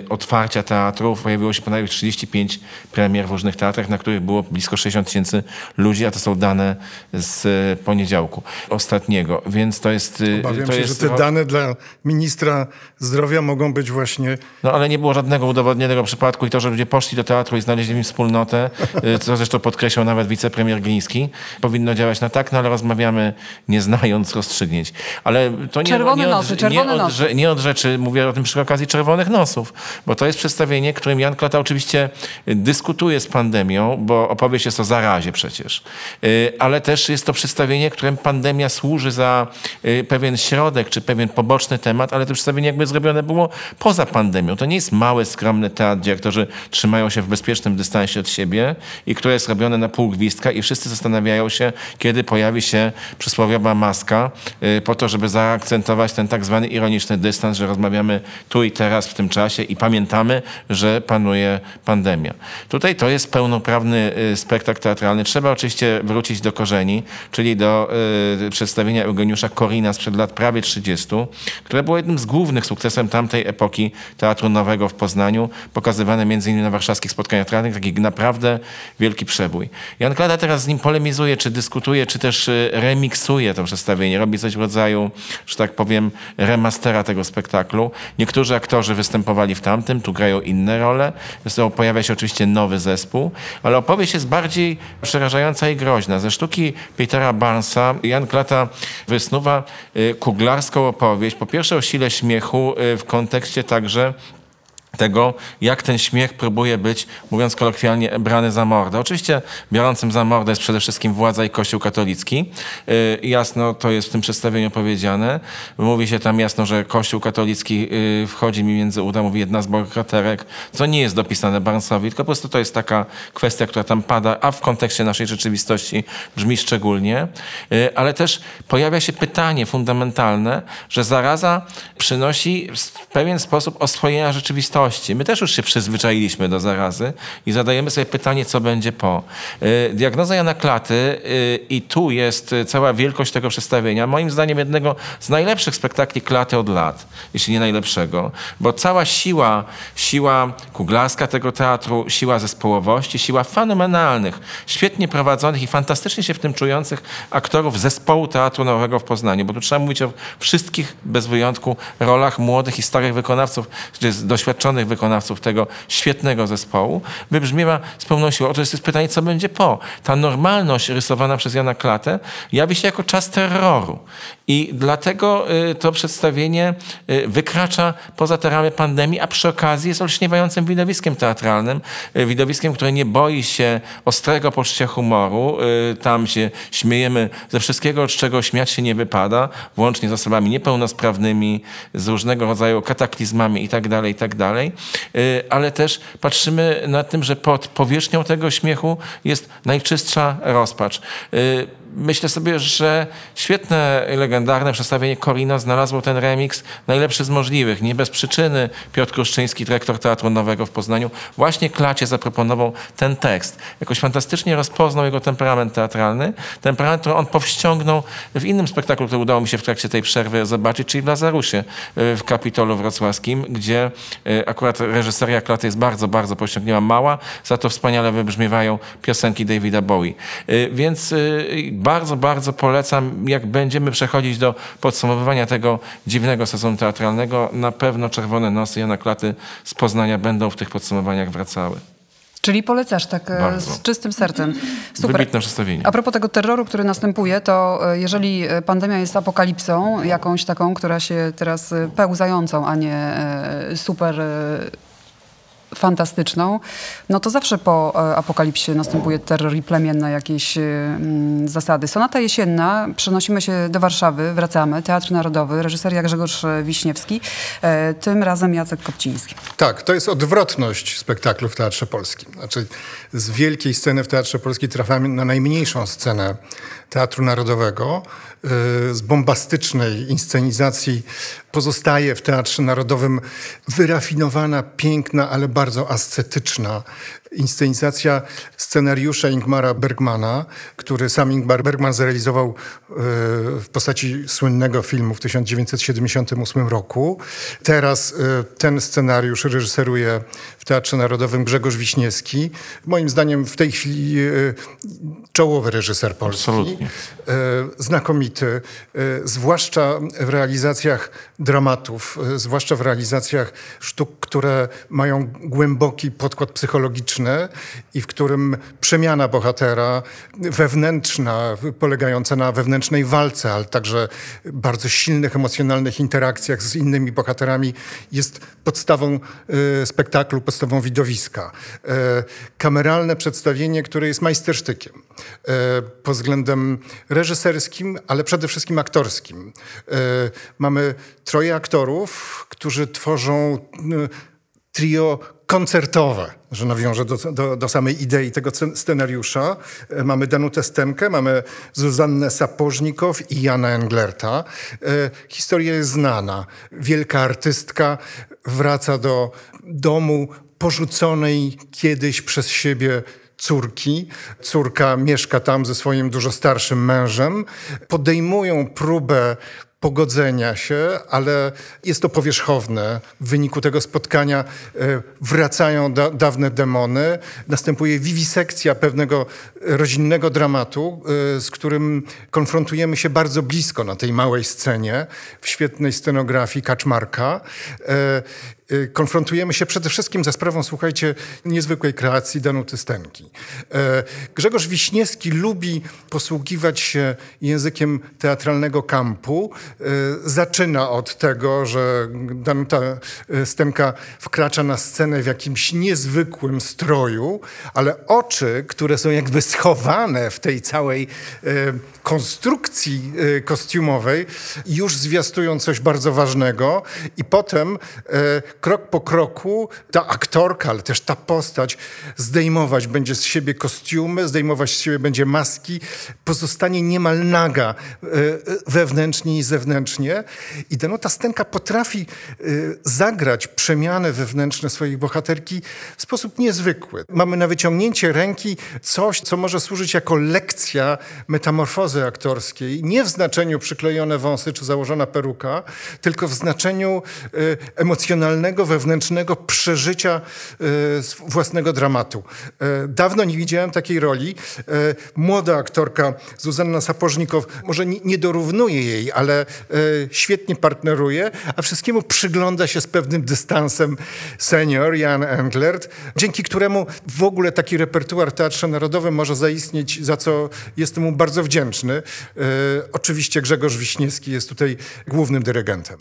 otwarcia teatrów pojawiło się ponad 35 premier w różnych teatrach, na których było blisko 60 tysięcy ludzi, a to są dane z poniedziałku ostatniego. Więc to jest... Obawiam to się, jest że te dane dla ministra zdrowia mogą być właśnie No ale nie było żadnego udowodnionego przypadku i to, że ludzie poszli do teatru i znaleźli im wspólnotę, y, co zresztą podkreślał nawet wicepremier Gliński, powinno działać na tak, no ale rozmawiamy nie znając rozstrzygnięć. Ale to nie, Czerwone nie, nosy, od, czerwone nie, od, nosy. nie od rzeczy, mówię o tym przy okazji czerwonych nosów, bo to jest przedstawienie, którym Jan Klata oczywiście dyskutuje z pandemią, bo opowieść jest o zarazie przecież, Y, ale też jest to przedstawienie, którym pandemia służy za y, pewien środek, czy pewien poboczny temat, ale to przedstawienie jakby zrobione było poza pandemią. To nie jest mały, skromny teatr, gdzie aktorzy trzymają się w bezpiecznym dystansie od siebie i które jest robione na pół gwizdka i wszyscy zastanawiają się, kiedy pojawi się przysłowiowa maska y, po to, żeby zaakcentować ten tak zwany ironiczny dystans, że rozmawiamy tu i teraz w tym czasie i pamiętamy, że panuje pandemia. Tutaj to jest pełnoprawny y, spektakl teatralny. Trzeba oczywiście wrócić do korzeni, czyli do y, przedstawienia Eugeniusza Korina sprzed lat prawie 30, które było jednym z głównych sukcesem tamtej epoki Teatru Nowego w Poznaniu, pokazywane m.in. na warszawskich spotkaniach teatralnych, taki naprawdę wielki przebój. Jan Klada teraz z nim polemizuje, czy dyskutuje, czy też y, remiksuje to przedstawienie, robi coś w rodzaju, że tak powiem, remastera tego spektaklu. Niektórzy aktorzy występowali w tamtym, tu grają inne role, zresztą pojawia się oczywiście nowy zespół, ale opowieść jest bardziej przerażająca i groźna. Ze sztuki Petera Barnesa Jan Klata wysnuwa y, kuglarską opowieść, po pierwsze o sile śmiechu y, w kontekście także tego, jak ten śmiech próbuje być, mówiąc kolokwialnie, brany za mordę. Oczywiście biorącym za mordę jest przede wszystkim władza i Kościół katolicki. Yy, jasno to jest w tym przedstawieniu powiedziane. Mówi się tam jasno, że Kościół katolicki yy, wchodzi mi między uda, mówi jedna z bohaterek, co nie jest dopisane Barnesowi, tylko po prostu to jest taka kwestia, która tam pada, a w kontekście naszej rzeczywistości brzmi szczególnie. Yy, ale też pojawia się pytanie fundamentalne, że zaraza przynosi w pewien sposób oswojenia rzeczywistości. My też już się przyzwyczailiśmy do zarazy i zadajemy sobie pytanie, co będzie po. Y, Diagnoza Jana Klaty y, i tu jest cała wielkość tego przedstawienia, moim zdaniem jednego z najlepszych spektakli Klaty od lat, jeśli nie najlepszego, bo cała siła, siła kuglarska tego teatru, siła zespołowości, siła fenomenalnych, świetnie prowadzonych i fantastycznie się w tym czujących aktorów zespołu Teatru Nowego w Poznaniu, bo tu trzeba mówić o wszystkich bez wyjątku rolach młodych i starych wykonawców, czy doświadczonych wykonawców tego świetnego zespołu, wybrzmiewa z pełną siłą. Oto jest pytanie, co będzie po. Ta normalność rysowana przez Jana Klatę jawi się jako czas terroru. I dlatego y, to przedstawienie y, wykracza poza te ramy pandemii, a przy okazji jest olśniewającym widowiskiem teatralnym, y, widowiskiem, które nie boi się ostrego poczucia humoru. Tam się śmiejemy ze wszystkiego, z czego śmiać się nie wypada, włącznie z osobami niepełnosprawnymi, z różnego rodzaju kataklizmami itd., itd. Y, Ale też patrzymy na tym, że pod powierzchnią tego śmiechu jest najczystsza rozpacz. Myślę sobie, że świetne, legendarne przedstawienie Korino znalazło ten remix najlepszy z możliwych. Nie bez przyczyny Piotr Kruszczyński, dyrektor Teatru Nowego w Poznaniu, właśnie Klacie zaproponował ten tekst. Jakoś fantastycznie rozpoznał jego temperament teatralny. Temperament, który on powściągnął w innym spektaklu, który udało mi się w trakcie tej przerwy zobaczyć, czyli w Lazarusie y, w Kapitolu Wrocławskim, gdzie y, akurat reżyseria Klaty jest bardzo, bardzo powściągnięła mała, za to wspaniale wybrzmiewają piosenki Davida Bowie. Y, Więc bardzo, bardzo polecam, jak będziemy przechodzić do podsumowywania tego dziwnego sezonu teatralnego, na pewno Czerwone Nosy Jana Klaty z Poznania będą w tych podsumowaniach wracały. Czyli polecasz tak e, Bardzo. z czystym sercem. Super. Wybitne przedstawienie. A propos tego terroru, który następuje, to e, jeżeli e, pandemia jest apokalipsą, jakąś taką, która się teraz pełzającą, a nie super fantastyczną, no to zawsze po e, apokalipsie następuje terror i plemienne jakieś e, mm, zasady. Sonata jesienna, przenosimy się do Warszawy, wracamy, Teatr Narodowy, reżyseria Grzegorz Wiśniewski, e, tym razem Jacek Kopciński. Tak, to jest odwrotność spektaklu w Teatrze Polskim. Znaczy, z wielkiej sceny w Teatrze Polskim trafiamy na najmniejszą scenę Teatru Narodowego, yy, z bombastycznej inscenizacji pozostaje w Teatrze Narodowym wyrafinowana, piękna, ale bardzo ascetyczna inscenizacja scenariusza Ingmara Bergmana, który sam Ingmar Bergman zrealizował e, w postaci słynnego filmu w 1978 roku. Teraz e, ten scenariusz reżyseruje w Teatrze Narodowym Grzegorz Wiśniewski. Moim zdaniem w tej chwili e, czołowy reżyser polski. Absolutnie. Znakomity, zwłaszcza w realizacjach dramatów, zwłaszcza w realizacjach sztuk, które mają głęboki podkład psychologiczny i w którym przemiana bohatera wewnętrzna, polegająca na wewnętrznej walce, ale także bardzo silnych emocjonalnych interakcjach z innymi bohaterami jest podstawą e, spektaklu, podstawą widowiska. E, kameralne przedstawienie, które jest majstersztykiem e, pod względem reżyserskim, ale przede wszystkim aktorskim. Mamy troje aktorów, którzy tworzą trio koncertowe, że nawiążę do, do, do, samej idei tego scenariusza. E, mamy Danutę Stemkę, mamy Zuzannę Sapożnikow i Jana Englerta. E, historia jest znana. Wielka artystka wraca do domu porzuconej kiedyś przez siebie córki. Córka mieszka tam ze swoim dużo starszym mężem. Podejmują próbę pogodzenia się, ale jest to powierzchowne. W wyniku tego spotkania e, wracają da, dawne demony, następuje wiwisekcja pewnego rodzinnego dramatu, e, z którym konfrontujemy się bardzo blisko na tej małej scenie w świetnej scenografii Kaczmarka. E, konfrontujemy się przede wszystkim ze sprawą, słuchajcie, niezwykłej kreacji Danuty Stenki. Grzegorz Wiśniewski lubi posługiwać się językiem teatralnego kampu. E, zaczyna od tego, że Danuta e, Stenka wkracza na scenę w jakimś niezwykłym stroju, ale oczy, które są jakby schowane w tej całej konstrukcji kostiumowej, już zwiastują coś bardzo ważnego i potem krok po kroku ta aktorka, ale też ta postać zdejmować będzie z siebie kostiumy, zdejmować z siebie będzie maski, pozostanie niemal naga wewnętrznie i zewnętrznie. I Danuta Stenka potrafi e, zagrać przemiany wewnętrzne swojej bohaterki w sposób niezwykły. Mamy na wyciągnięcie ręki coś, co może służyć jako lekcja metamorfozy aktorskiej, nie w znaczeniu przyklejone wąsy czy założona peruka, tylko w znaczeniu e, emocjonalnego wewnętrznego przeżycia e, własnego dramatu. Dawno nie widziałem takiej roli. Młoda aktorka Zuzanna Sapożnikow może nie dorównuje jej, ale świetnie partneruje, a wszystkiemu przygląda się z pewnym dystansem senior Jan Englert, dzięki któremu w ogóle taki repertuar Teatrze Narodowym może zaistnieć, za co jestem mu bardzo wdzięczny. Oczywiście Grzegorz Wiśniewski jest tutaj głównym dyrygentem.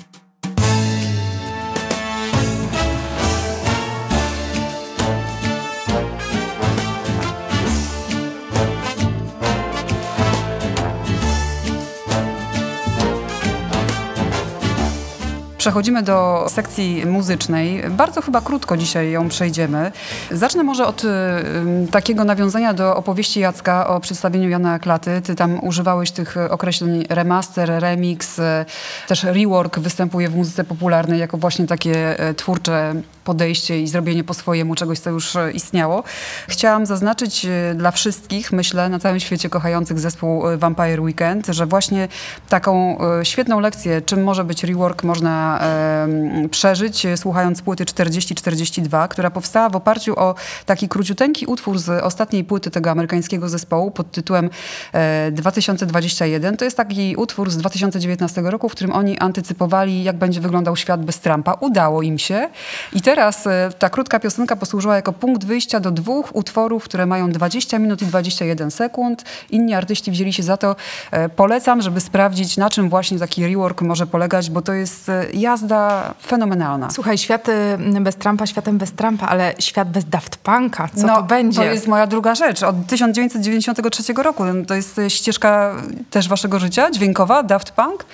Przechodzimy do sekcji muzycznej. Bardzo chyba krótko dzisiaj ją przejdziemy. Zacznę może od takiego nawiązania do opowieści Jacka o przedstawieniu Jana Klaty. Ty tam używałeś tych określeń remaster, remix, y, też rework występuje w muzyce popularnej jako właśnie takie y, twórcze podejście i zrobienie po swojemu czegoś, co już e, istniało. Chciałam zaznaczyć e, dla wszystkich, myślę, na całym świecie kochających zespół e, Vampire Weekend, że właśnie taką świetną lekcję, czym może być rework, można e, przeżyć, słuchając płyty 4042, która powstała w oparciu o taki króciuteńki utwór z ostatniej płyty tego amerykańskiego zespołu pod tytułem e, 2021. To jest taki utwór z 2019 roku, w którym oni antycypowali, jak będzie wyglądał świat bez Trumpa. Udało im się. I teraz e, ta krótka piosenka posłużyła jako punkt wyjścia do dwóch utworów, które mają 20 minut i 21 sekund. Inni artyści wzięli się za to. E, polecam, żeby sprawdzić, na czym właśnie taki rework może polegać, bo to jest e, jazda fenomenalna. Słuchaj, świat bez Trumpa, światem bez Trumpa, ale świat bez Daft Punka, co no, to będzie? To jest moja druga rzecz. Od 1993 roku. To jest ścieżka też waszego życia, dźwiękowa, Daft Punk.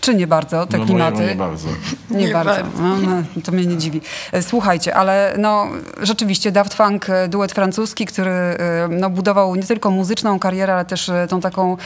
Czy nie bardzo, te No klimaty? nie bardzo. Nie, bardzo. No, no, to mnie nie dziwi. E, Słuchajcie, ale no, rzeczywiście Daft Punk, e, duet francuski, który e, no, budował nie tylko muzyczną karierę, ale też tą taką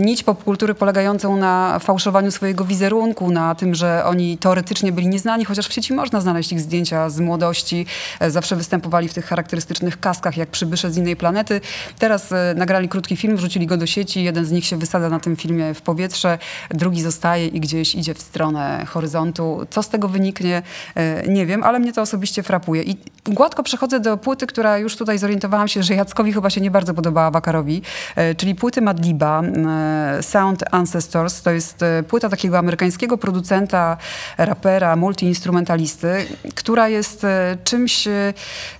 nić popkultury polegającą na fałszowaniu swojego wizerunku, na tym, że oni teoretycznie byli nieznani, chociaż w sieci można znaleźć ich zdjęcia z młodości. Zawsze występowali w tych charakterystycznych kaskach, jak przybysze z innej planety. Teraz nagrali krótki film, wrzucili go do sieci. Jeden z nich się wysadza na tym filmie w powietrze, drugi zostaje i gdzieś idzie w stronę horyzontu. Co z tego wyniknie, e, nie wiem, ale mnie to osobiście frapuje. I gładko przechodzę do płyty, która już tutaj zorientowałam się, że Jackowi chyba się nie bardzo podobała Wakarowi, e, czyli płyty Madliba, e, Sound Ancestors. To jest płyta takiego amerykańskiego producenta, rapera, multiinstrumentalisty, która jest czymś,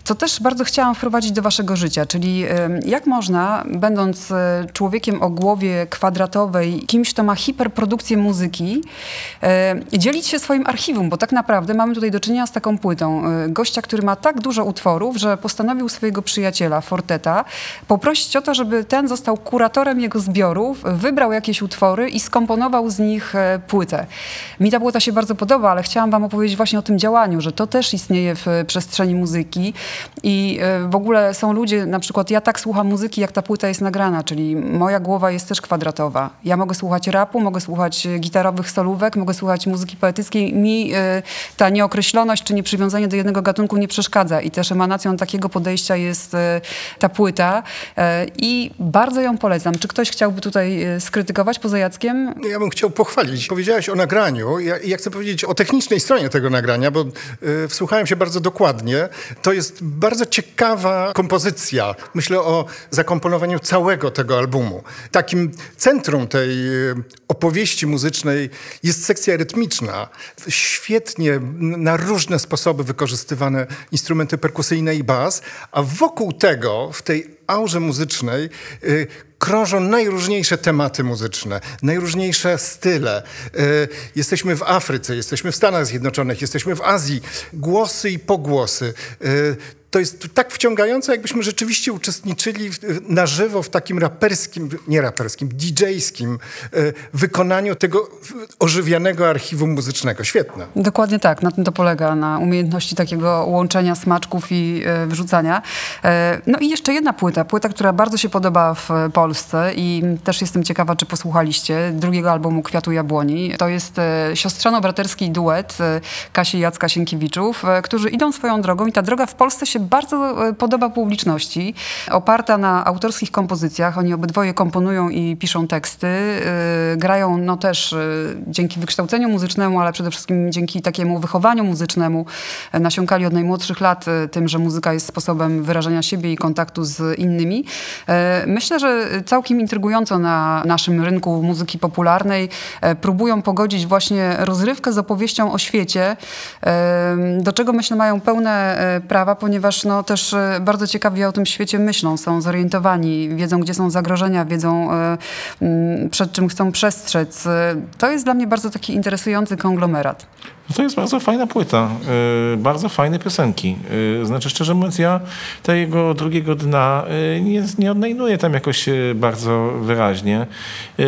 co też bardzo chciałam wprowadzić do waszego życia, czyli jak można, będąc człowiekiem o głowie kwadratowej, kimś, kto ma hiperprodukcję muzyki, e, dzielić się swoim archiwum, bo tak naprawdę mamy tutaj do czynienia z taką płytą. E, Gościa, który ma tak dużo utworów, że postanowił swojego przyjaciela, Forteta, poprosić o to, żeby ten został kuratorem jego zbiorów, wybrał jakieś utwory i skomponował z nich e, płytę. Mi ta płyta się bardzo podoba, ale chciałam wam opowiedzieć właśnie o tym działaniu, że to też istnieje w przestrzeni muzyki i w ogóle są ludzie, na przykład ja tak słucham muzyki, jak ta płyta jest nagrana, czyli moja głowa jest też kwadratowa. Ja mogę słuchać rapu, mogę słuchać e, solówek, mogę słuchać muzyki poetyckiej. Mi e, ta nieokreśloność czy nieprzywiązanie do jednego gatunku nie przeszkadza i też emanacją takiego podejścia jest e, ta płyta e, i bardzo ją polecam. Czy ktoś chciałby tutaj skrytykować poza Jackiem? Ja bym chciał pochwalić. Powiedziałaś o nagraniu. Ja, ja chcę powiedzieć o technicznej stronie tego nagrania, bo y, wsłuchałem się bardzo dokładnie. To jest bardzo ciekawa kompozycja. Myślę o zakomponowaniu całego tego albumu. Takim centrum tej y, opowieści muzycznej jest sekcja rytmiczna. Świetnie na różne sposoby wykorzystywane instrumenty perkusyjne i bas, a wokół tego, w tej aurze muzycznej, y, krążą najróżniejsze tematy muzyczne, najróżniejsze style. Y, Jesteśmy w Afryce, jesteśmy w Stanach Zjednoczonych, jesteśmy w Azji. Głosy i pogłosy. Y, To jest tak wciągające, jakbyśmy rzeczywiście uczestniczyli w, na żywo w takim raperskim, nie raperskim, DJ-skim y, wykonaniu tego ożywianego archiwum muzycznego. Świetne. Dokładnie tak, na tym to polega, na umiejętności takiego łączenia smaczków i e, wrzucania. E, no i jeszcze jedna płyta, płyta, która bardzo się podoba w e, Polsce i też jestem ciekawa, czy posłuchaliście drugiego albumu Kwiatu Jabłoni. To jest e, siostrzano-braterski duet e, Kasi i Jacka Sienkiewiczów, e, którzy idą swoją drogą i ta droga w Polsce się bardzo e, podoba publiczności. Oparta na autorskich kompozycjach, oni obydwoje komponują i piszą teksty, e, grają no też e, dzięki wykształceniu muzycznemu, ale przede wszystkim dzięki takiemu wychowaniu muzycznemu nasiąkali od najmłodszych lat tym, że muzyka jest sposobem wyrażania siebie i kontaktu z innymi. Myślę, że całkiem intrygująco na naszym rynku muzyki popularnej próbują pogodzić właśnie rozrywkę z opowieścią o świecie, do czego myślę mają pełne prawa, ponieważ no, też e, bardzo ciekawie o tym świecie myślą, są zorientowani, wiedzą gdzie są zagrożenia, wiedzą e, przed czym chcą przestrzec. E, To jest dla mnie bardzo taki interesujący konglomerat. No to jest bardzo fajna płyta, y, bardzo fajne piosenki. Y, znaczy, szczerze mówiąc, ja tego drugiego dna y, nie, nie odnajduję tam jakoś bardzo wyraźnie.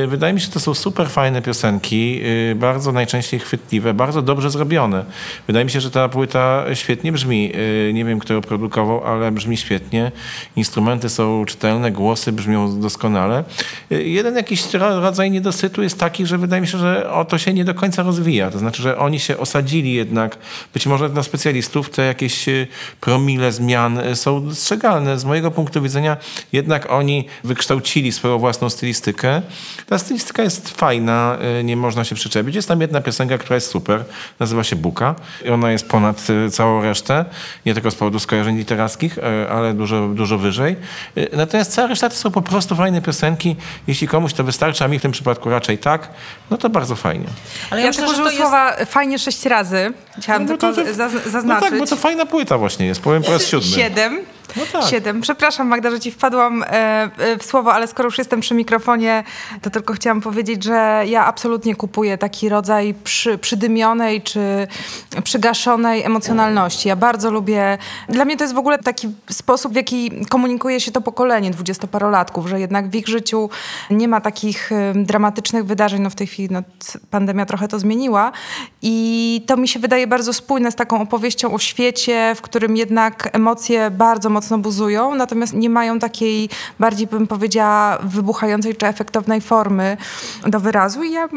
Wydaje mi się, że to są super fajne piosenki, bardzo najczęściej chwytliwe, bardzo dobrze zrobione. Wydaje mi się, że ta płyta świetnie brzmi. Nie wiem, kto ją produkował, ale brzmi świetnie. Instrumenty są czytelne, głosy brzmią doskonale. Jeden jakiś ro- rodzaj niedosytu jest taki, że wydaje mi się, że o to się nie do końca rozwija. To znaczy, że oni się osadzili jednak, być może dla specjalistów te jakieś y, promile zmian y, są dostrzegalne. Z mojego punktu widzenia jednak oni wykształcili swoją własną stylistykę. Ta stylistyka jest fajna, y, nie można się przyczepić. Jest tam jedna piosenka, która jest super, nazywa się Buka. I ona jest ponad całą resztę, nie tylko z powodu skojarzeń literackich, ale dużo, dużo wyżej. Natomiast cała reszta to są po prostu fajne piosenki. Jeśli komuś to wystarczy, a mi w tym przypadku raczej tak, no to bardzo fajnie. Ale Ja, myślę, tylko że użył to jest... słowa fajnie sześć razy. Chciałam No tylko to- zaz- No zaznaczyć. tak, bo to fajna płyta właśnie jest, powiem po raz siódmy. Siedem. 7. Przepraszam Magda, że ci wpadłam e, e, w słowo, ale skoro już jestem przy mikrofonie, to tylko chciałam powiedzieć, że ja absolutnie kupuję taki rodzaj przy, przydymionej czy przygaszonej emocjonalności. Ja bardzo lubię, dla mnie to jest w ogóle taki sposób, w jaki komunikuje się to pokolenie dwudziestoparolatków, że jednak w ich życiu nie ma takich dramatycznych wydarzeń. No w tej chwili no, pandemia trochę to zmieniła i to mi się wydaje bardzo spójne z taką opowieścią o świecie, w którym jednak emocje bardzo mocno buzują, natomiast nie mają takiej bardziej bym powiedziała wybuchającej czy efektownej formy do wyrazu i ja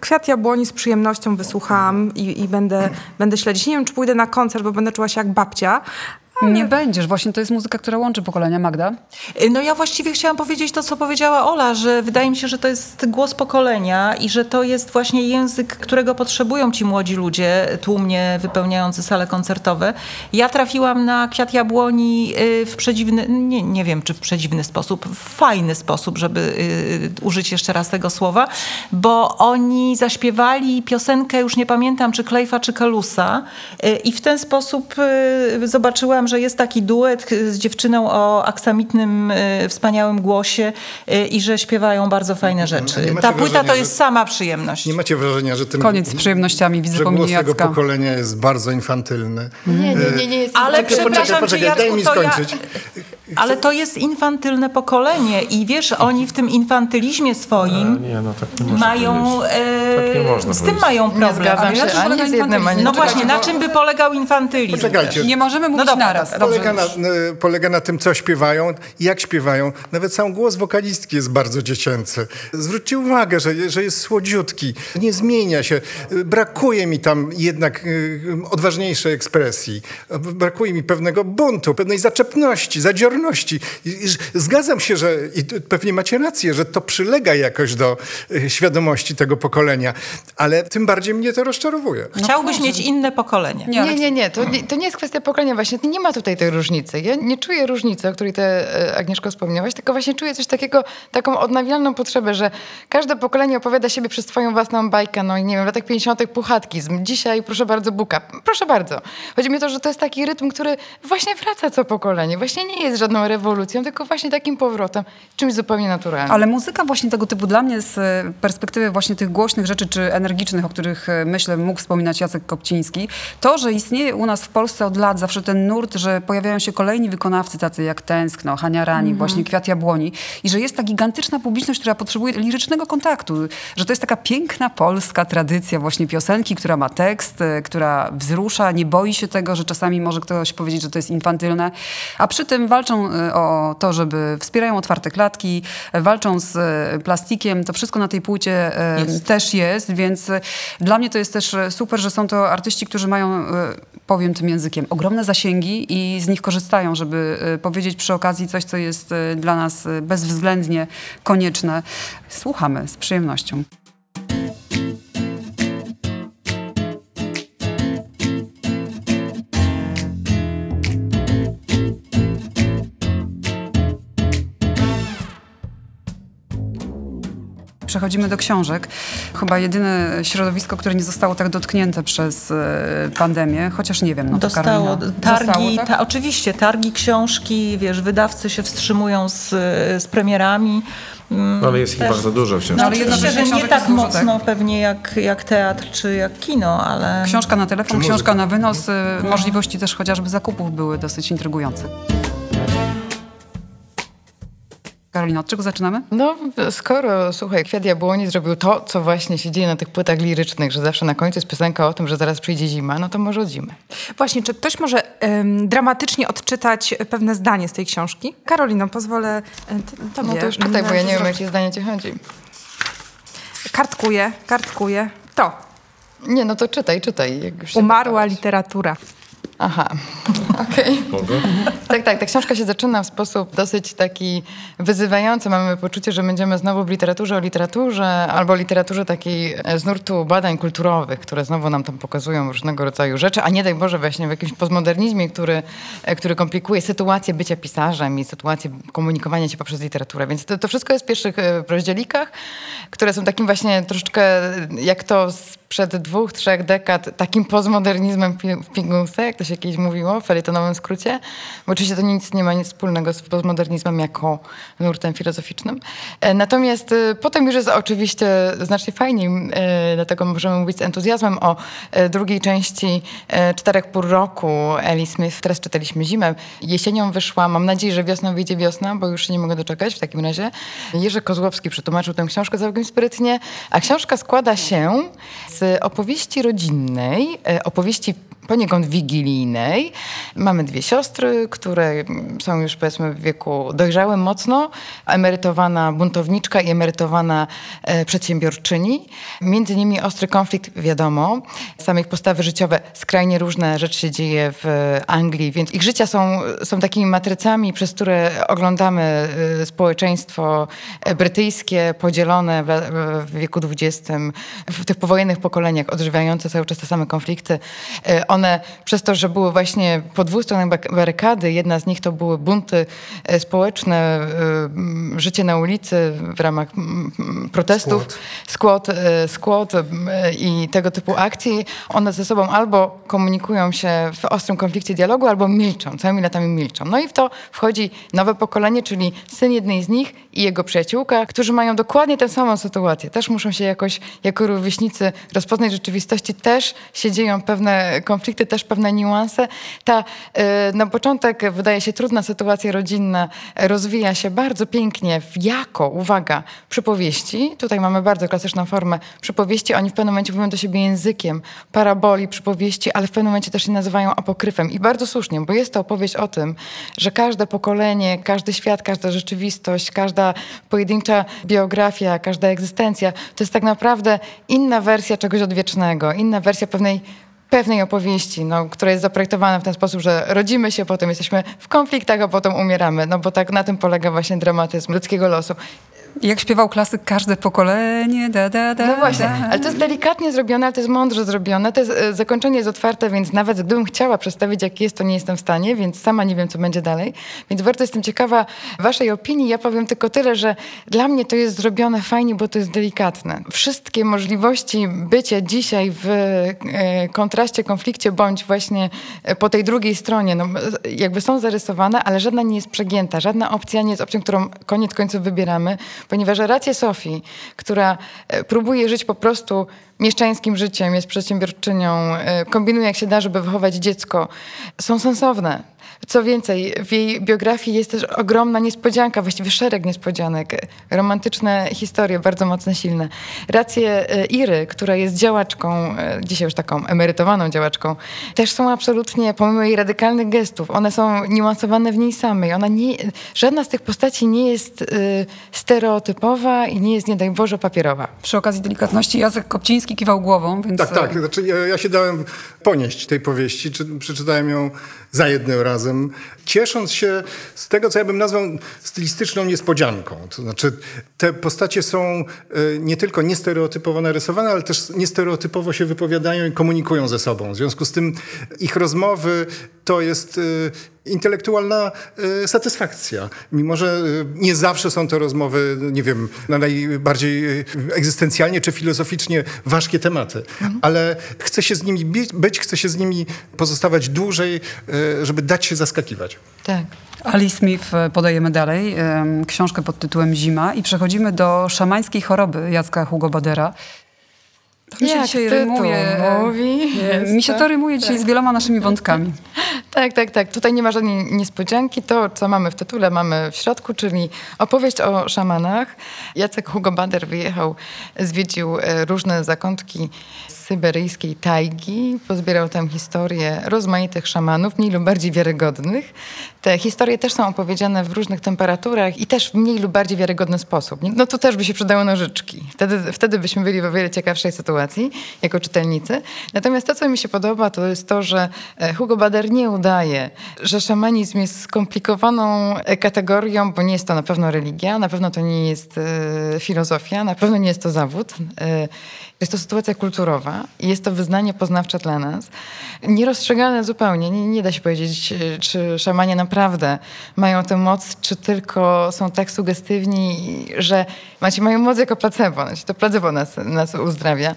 Kwiat Jabłoni z przyjemnością wysłuchałam i, i będę, będę śledzić. Nie wiem, czy pójdę na koncert, bo będę czuła się jak babcia, Nie będziesz. Właśnie to jest muzyka, która łączy pokolenia. Magda? No ja właściwie chciałam powiedzieć to, co powiedziała Ola, że wydaje mi się, że to jest głos pokolenia i że to jest właśnie język, którego potrzebują ci młodzi ludzie, tłumnie wypełniający sale koncertowe. Ja trafiłam na Kwiat Jabłoni y, w przedziwny, nie, nie wiem czy w przedziwny sposób, w fajny sposób, żeby y, użyć jeszcze raz tego słowa, bo oni zaśpiewali piosenkę, już nie pamiętam czy Klejfa czy Kalusa y, i w ten sposób y, że jest taki duet y, z dziewczyną o aksamitnym, y, wspaniałym głosie y, i że śpiewają bardzo fajne A rzeczy. nie Ta płyta wrażenia, to że- jest sama przyjemność. Nie macie wrażenia, że ten... Koniec z przyjemnościami. Widzę że głos tego pokolenia jest bardzo infantylny. Nie, nie, nie, nie jest Ale Poczekaj, przepraszam poczekaj, poczekaj, daj Jacku, mi to ja- skończyć. Ale to jest infantylne pokolenie i wiesz, oni w tym infantylizmie swoim Nie, no tak nie można mają, e, Tak nie można z tym powiedzieć. mają Nie problem. zgadzam Ale na się ani z jednym, ani No właśnie, na czym by polegał infantylizm? Poczekajcie. Nie możemy mówić dobra, naraz. Polega na, polega na tym, co śpiewają, jak śpiewają. Nawet sam głos wokalistki jest bardzo dziecięcy. Zwróćcie uwagę, że, że jest słodziutki, nie zmienia się. Brakuje mi tam jednak y, odważniejszej ekspresji. Brakuje mi pewnego buntu, pewnej zaczepności, zadziorności. Zgadzam się, że i pewnie macie rację, że to przylega jakoś do y, świadomości tego pokolenia, ale tym bardziej mnie to rozczarowuje. Chciałbyś mieć inne pokolenie. Nie, Nie, nie, nie. To, nie. to nie jest kwestia pokolenia. Właśnie nie ma tutaj tej różnicy. Ja nie czuję różnicy, o której te e, Agnieszko wspomniałaś, tylko właśnie czuję coś takiego, taką odnawialną potrzebę, że każde pokolenie opowiada siebie przez swoją własną bajkę. No i nie wiem, w latach 50. puchatkizm. Dzisiaj, proszę bardzo, buka. Proszę bardzo. Chodzi mi o to, że to jest taki rytm, który właśnie wraca co pokolenie. Właśnie nie jest żadną rewolucją, tylko właśnie takim powrotem. Czymś zupełnie naturalnym. Ale muzyka właśnie tego typu dla mnie z e, perspektywy właśnie tych głośnych rzeczy czy energicznych, o których e, myślę mógł wspominać Jacek Kopciński, to, że istnieje u nas w Polsce od lat zawsze ten nurt, że pojawiają się kolejni wykonawcy tacy jak Tęskno, Hania Ranik, właśnie Kwiat Jabłoni i że jest ta gigantyczna publiczność, która potrzebuje lirycznego kontaktu, że to jest taka piękna polska tradycja właśnie piosenki, która ma tekst, e, która wzrusza, nie boi się tego, że czasami może ktoś powiedzieć, że to jest infantylne, a przy tym walczą e, o to, żeby wspierają otwarte klatki, e, walczą z plastikiem. To wszystko na tej płycie e, też jest, więc dla mnie to jest też super, że są to artyści, którzy mają, powiem tym językiem, ogromne zasięgi i z nich korzystają, żeby e, powiedzieć przy okazji coś, co jest e, dla nas e, bezwzględnie konieczne. Słuchamy z przyjemnością. Przechodzimy do książek. Chyba jedyne środowisko, które nie zostało tak dotknięte przez e, pandemię, chociaż nie wiem, no to Dostało Karolina. targi, Dostało, tak? ta, oczywiście targi, książki, wiesz, wydawcy się wstrzymują z, z premierami. No, ale jest ich bardzo dużo wciąż. No, ale Oczywiście, jednocześnie że nie tak dużo, mocno pewnie jak, jak teatr czy jak kino, ale... Książka na telefon, książka na wynos. e, Możliwości też chociażby zakupów były dosyć intrygujące. Karolina, od czego zaczynamy? No, skoro, słuchaj, Kwiat Jabłoni zrobił to, co właśnie się dzieje na tych płytach lirycznych, że zawsze na końcu jest piosenka o tym, że zaraz przyjdzie zima, no to może od zimy. Właśnie, czy ktoś może em, dramatycznie odczytać pewne zdanie z tej książki? Karolino, pozwolę e, t- tobie. No to już czytaj, bo ja nie wiem, jakie zdanie ci chodzi. Kartkuję, kartkuję. To. Nie, no to czytaj, czytaj. Jak już się Umarła literatura. Aha, okej. Mogę? Tak, tak, ta książka się zaczyna w sposób dosyć taki wyzywający. Mamy poczucie, że będziemy znowu w literaturze o literaturze, albo literaturze takiej e, z nurtu badań kulturowych, które znowu nam tam pokazują różnego rodzaju rzeczy, a nie daj Boże właśnie w jakimś postmodernizmie, który, e, który komplikuje sytuację bycia pisarzem i sytuację komunikowania się poprzez literaturę. Więc to, to wszystko jest w pierwszych e, rozdzielikach, które są takim właśnie troszeczkę, jak to z sprzed dwóch, trzech dekad takim postmodernizmem w pigułce, jak to się kiedyś mówiło, w felietonowym skrócie. Bo oczywiście to nic nie ma nic wspólnego z postmodernizmem jako nurtem filozoficznym. E, Natomiast e, potem już jest oczywiście znacznie fajniej, e, dlatego możemy mówić z entuzjazmem o drugiej części Czterech pór roku Ellie Smith. Teraz czytaliśmy Zimę. Jesienią wyszła, mam nadzieję, że wiosną wyjdzie wiosna, bo już się nie mogę doczekać w takim razie. Jerzy Kozłowski przetłumaczył tę książkę całkiem sprytnie, a książka składa się z opowieści rodzinnej, e, opowieści poniekąd wigilijnej. Mamy dwie siostry, które są już powiedzmy w wieku dojrzałym mocno. Emerytowana buntowniczka i emerytowana e, przedsiębiorczyni. Między nimi ostry konflikt, wiadomo. Same ich postawy życiowe, skrajnie różne rzeczy się dzieje w Anglii, więc ich życia są, są takimi matrycami, przez które oglądamy e, społeczeństwo e, brytyjskie podzielone w, w wieku XX, w tych powojennych pokoleniach, odżywiające cały czas te same konflikty. One przez to, że były właśnie po dwóch stronach barykady, jedna z nich to były bunty e, społeczne, e, życie na ulicy w ramach protestów, skład, skład e, i tego typu akcji, one ze sobą albo komunikują się w ostrym konflikcie dialogu, albo milczą, całymi latami milczą. No i w to wchodzi nowe pokolenie, czyli syn jednej z nich i jego przyjaciółka, którzy mają dokładnie tę samą sytuację. Też muszą się jakoś jako rówieśnicy rozpoznać rzeczywistości. Też się dzieją pewne konflikty, też pewne niuanse. Ta e, na początek wydaje się trudna sytuacja rodzinna rozwija się bardzo pięknie w jako, uwaga, przypowieści. Tutaj mamy bardzo klasyczną formę przypowieści. Oni w pewnym momencie mówią do siebie językiem paraboli, przypowieści, ale w pewnym momencie też się nazywają apokryfem. I bardzo słusznie, bo jest to opowieść o tym, że każde pokolenie, każdy świat, każda rzeczywistość, każda pojedyncza biografia, każda egzystencja to jest tak naprawdę inna wersja czegoś odwiecznego, inna wersja pewnej pewnej opowieści, no, która jest zaprojektowana w ten sposób, że rodzimy się, potem jesteśmy w konfliktach, a potem umieramy. No bo tak na tym polega właśnie dramatyzm ludzkiego losu. Jak śpiewał klasyk, każde pokolenie, da, da, da. No właśnie, da. ale to jest delikatnie zrobione, ale to jest mądrze zrobione. To jest, e, zakończenie jest otwarte, więc nawet gdybym chciała przedstawić, jak jest, to nie jestem w stanie, więc sama nie wiem, co będzie dalej. Więc bardzo jestem ciekawa waszej opinii. Ja powiem tylko tyle, że dla mnie to jest zrobione fajnie, bo to jest delikatne. Wszystkie możliwości bycia dzisiaj w e, kontraście, konflikcie, bądź właśnie e, po tej drugiej stronie, no, jakby są zarysowane, ale żadna nie jest przegięta. Żadna opcja nie jest opcją, którą koniec końców wybieramy, ponieważ racje Sofii, która e, próbuje żyć po prostu mieszczańskim życiem, jest przedsiębiorczynią, e, kombinuje jak się da, żeby wychować dziecko, są sensowne. Co więcej, w jej biografii jest też ogromna niespodzianka, właściwie szereg niespodzianek. Romantyczne historie, bardzo mocne, silne. Racje e, Iry, która jest działaczką, e, dzisiaj już taką emerytowaną działaczką, też są absolutnie, pomimo jej radykalnych gestów, one są niuansowane w niej samej. Ona nie, żadna z tych postaci nie jest e, stereotypowa i nie jest, nie daj Boże, papierowa. Przy okazji delikatności Jacek Kopciński kiwał głową, więc... Tak, tak. Znaczy, ja, ja się dałem ponieść tej powieści, czy, przeczytałem ją za jednym razem, ciesząc się z tego, co ja bym nazwał stylistyczną niespodzianką. To znaczy, te postacie są e, nie tylko niestereotypowo narysowane, ale też niestereotypowo się wypowiadają i komunikują ze sobą. W związku z tym ich rozmowy to jest e, intelektualna e, satysfakcja. Mimo, że e, nie zawsze są to rozmowy, nie wiem, na najbardziej e, egzystencjalnie czy filozoficznie ważkie tematy, ale chce się z nimi być, chce się z nimi pozostawać dłużej, żeby dać się zaskakiwać. Tak. Ali Smith podajemy dalej, książkę pod tytułem Zima i przechodzimy do szamańskiej choroby Jacka Hugo Badera. To mi się dzisiaj rymuje. mówi, e, Mi się to- rymuje dzisiaj z wieloma naszymi wątkami. Tak, tak, tak. Tutaj nie ma żadnej niespodzianki. To, co mamy w tytule, mamy w środku, czyli opowieść o szamanach. Jacek Hugo Bader wyjechał, zwiedził e, różne zakątki syberyjskiej tajgi, pozbierał tam historie rozmaitych szamanów, mniej lub bardziej wiarygodnych. Te historie też są opowiedziane w różnych temperaturach i też w mniej lub bardziej wiarygodny sposób. No tu też by się przydały nożyczki. Wtedy, wtedy byśmy byli w o wiele ciekawszej sytuacji jako czytelnicy. Natomiast to, co mi się podoba, to jest to, że e, Hugo Bader nie udaje, że szamanizm jest skomplikowaną e, kategorią, bo nie jest to na pewno religia, na pewno to nie jest e, filozofia, na pewno nie jest to zawód. Jest to sytuacja kulturowa i jest to wyznanie poznawcze dla nas. Nierozstrzygane zupełnie. Nie, nie da się powiedzieć, czy szamanie naprawdę mają tę moc, czy tylko są tak sugestywni, że macie, mają moc jako placebo. Znaczy, To placebo nas, nas uzdrawia.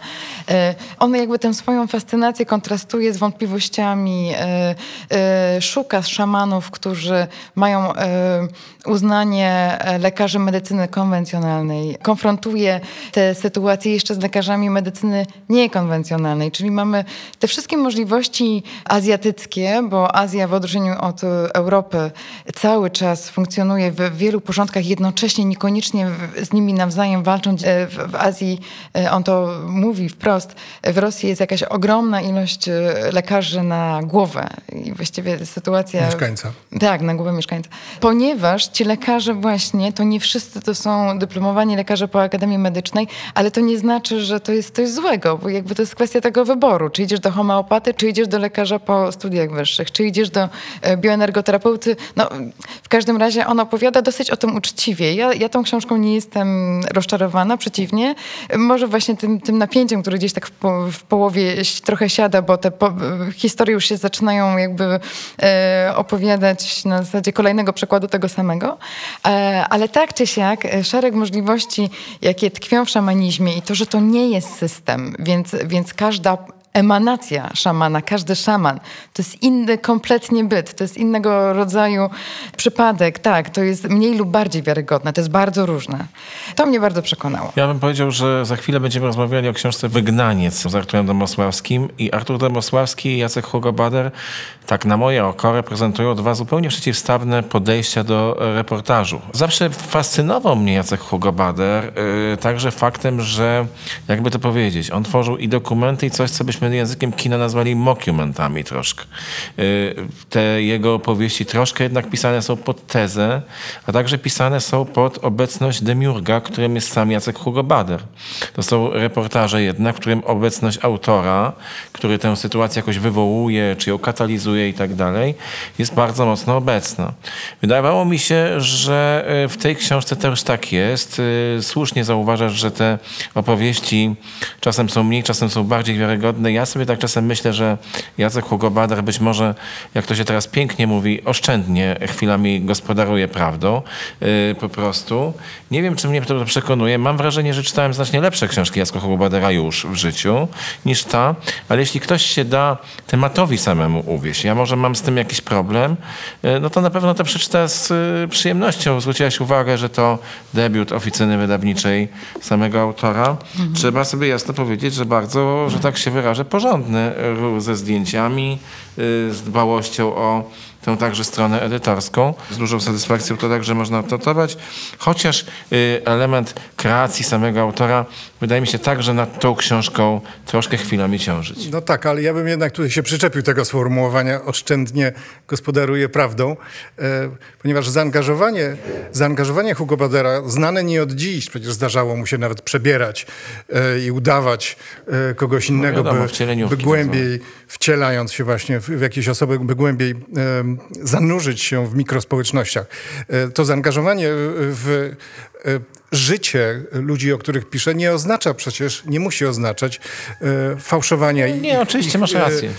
E, On jakby tę swoją fascynację kontrastuje z wątpliwościami, e, e, szuka szamanów, którzy mają uznanie lekarzy medycyny konwencjonalnej, konfrontuje te sytuacje jeszcze z lekarzami medycyny niekonwencjonalnej, czyli mamy te wszystkie możliwości azjatyckie, bo Azja w odróżnieniu od Europy cały czas funkcjonuje w wielu porządkach jednocześnie, niekoniecznie z nimi nawzajem walcząc. E, W, w Azji, e, on to mówi wprost, w Rosji jest jakaś ogromna ilość e, lekarzy na głowę i właściwie sytuacja... Mieszkańca. Tak, na głowę mieszkańca. Ponieważ ci lekarze właśnie, to nie wszyscy to są dyplomowani lekarze po Akademii Medycznej, ale to nie znaczy, że to jest coś złego, bo jakby to jest kwestia tego wyboru. Czy idziesz do homeopaty, czy idziesz do lekarza po studiach wyższych, czy idziesz do e, bioenergoterapeuty. No, w każdym razie on opowiada dosyć o tym uczciwie. Ja, ja tą książką nie jestem rozczarowana, przeciwnie. Może właśnie tym, tym napięciem, które gdzieś tak w, po, w połowie trochę siada, bo te po, historie już się zaczynają jakby e, opowiadać na zasadzie kolejnego przykładu tego samego. E, ale tak czy siak, e, szereg możliwości, jakie tkwią w szamanizmie i to, że to nie jest system, więc, więc każda emanacja szamana, każdy szaman, to jest inny kompletnie byt, to jest innego rodzaju przypadek, tak, to jest mniej lub bardziej wiarygodne, to jest bardzo różne. To mnie bardzo przekonało. Ja bym powiedział, że za chwilę będziemy rozmawiali o książce Wygnaniec z Arturem Domosławskim i Artur Domosławski i Jacek Hugo-Bader tak na moje oko reprezentują dwa zupełnie przeciwstawne podejścia do reportażu. Zawsze fascynował mnie Jacek Hugo-Bader y, także faktem, że jakby to powiedzieć, on tworzył i dokumenty i coś, co byśmy językiem kina nazwali mockumentami troszkę. Y, te jego opowieści troszkę jednak pisane są pod tezę, a także pisane są pod obecność demiurga, którym jest sam Jacek Hugo-Bader. To są reportaże jednak, w którym obecność autora, który tę sytuację jakoś wywołuje, czy ją katalizuje i tak dalej, jest bardzo mocno obecna. Wydawało mi się, że y, w tej książce też tak jest. Y, Słusznie zauważasz, że te opowieści czasem są mniej, czasem są bardziej wiarygodne. Ja sobie tak czasem myślę, że Jacek Hugo-Bader być może, jak to się teraz pięknie mówi, oszczędnie chwilami gospodaruje prawdą y, po prostu. Nie wiem, czy mnie to przekonuje. Mam wrażenie, że czytałem znacznie lepsze książki Jacka Hugo-Badera już w życiu niż ta, ale jeśli ktoś się da tematowi samemu uwieść, ja może mam z tym jakiś problem, y, no to na pewno to przeczyta z y, przyjemnością. Zwróciłaś uwagę, że to debiut oficyny wydawniczej samego autora. Trzeba sobie jasno powiedzieć, że bardzo, że tak się wyrażę, porządny y, ze zdjęciami, y, z dbałością o tę także stronę edytorską. Z dużą satysfakcją to także można odnotować, chociaż y, element kreacji samego autora wydaje mi się także nad tą książką troszkę chwilami ciążyć. No tak, ale ja bym jednak tutaj się przyczepił tego sformułowania oszczędnie gospodaruje prawdą, e, ponieważ zaangażowanie, zaangażowanie Hugo Badera, znane nie od dziś, przecież zdarzało mu się nawet przebierać e, i udawać e, kogoś innego, wiadomo, by, by głębiej, wcielając się właśnie w, w jakieś osoby, by głębiej zanurzyć się w mikrospołecznościach. E, to zaangażowanie w życie ludzi, o których pisze, nie oznacza przecież, nie musi oznaczać e, fałszowania. Nie, ich- oczywiście, ich, masz e, rację.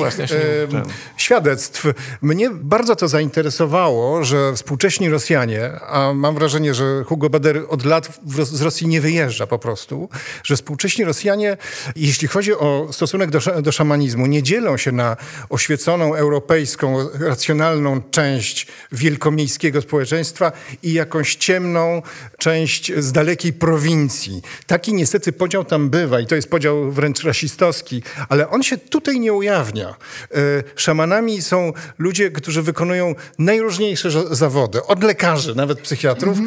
Ja e, ten. świadectw. Mnie bardzo to zainteresowało, że współcześni Rosjanie, a mam wrażenie, że Hugo Bader od lat w z Rosji nie wyjeżdża po prostu, że współcześni Rosjanie, jeśli chodzi o stosunek do, do szamanizmu, nie dzielą się na oświeconą, europejską, racjonalną część wielkomiejskiego społeczeństwa i jakąś ciemną część z dalekiej prowincji. Taki niestety podział tam bywa i to jest podział wręcz rasistowski, ale on się tutaj nie ujawnia. E, Szamanami są ludzie, którzy wykonują najróżniejsze zawody, od lekarzy, nawet psychiatrów,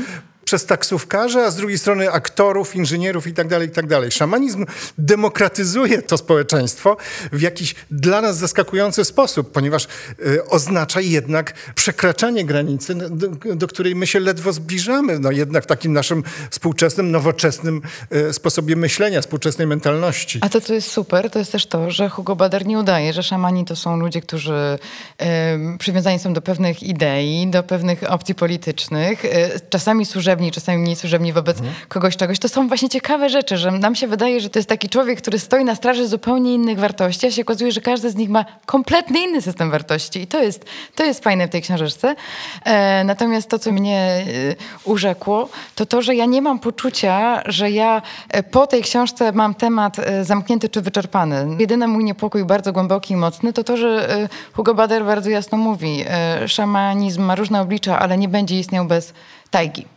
przez taksówkarzy, a z drugiej strony aktorów, inżynierów i tak dalej, i tak. Szamanizm demokratyzuje to społeczeństwo w jakiś dla nas zaskakujący sposób, ponieważ e, oznacza jednak przekraczanie granicy, do, do której my się ledwo zbliżamy, no jednak w takim naszym współczesnym, nowoczesnym e, sposobie myślenia, współczesnej mentalności. A to, co jest super, to jest też to, że Hugo Bader nie udaje, że szamani to są ludzie, którzy e, przywiązani są do pewnych idei, do pewnych opcji politycznych, e, czasami służebnych, służebni, czasami mniej służebni wobec kogoś czegoś. To są właśnie ciekawe rzeczy, że nam się wydaje, że to jest taki człowiek, który stoi na straży zupełnie innych wartości, a się okazuje, że każdy z nich ma kompletnie inny system wartości. I to jest, to jest fajne w tej książeczce. E, natomiast to, co mnie e, urzekło, to to, że ja nie mam poczucia, że ja e, po tej książce mam temat e, zamknięty czy wyczerpany. Jedyny mój niepokój bardzo głęboki i mocny to to, że e, Hugo Bader bardzo jasno mówi, e, szamanizm ma różne oblicza, ale nie będzie istniał bez tajgi.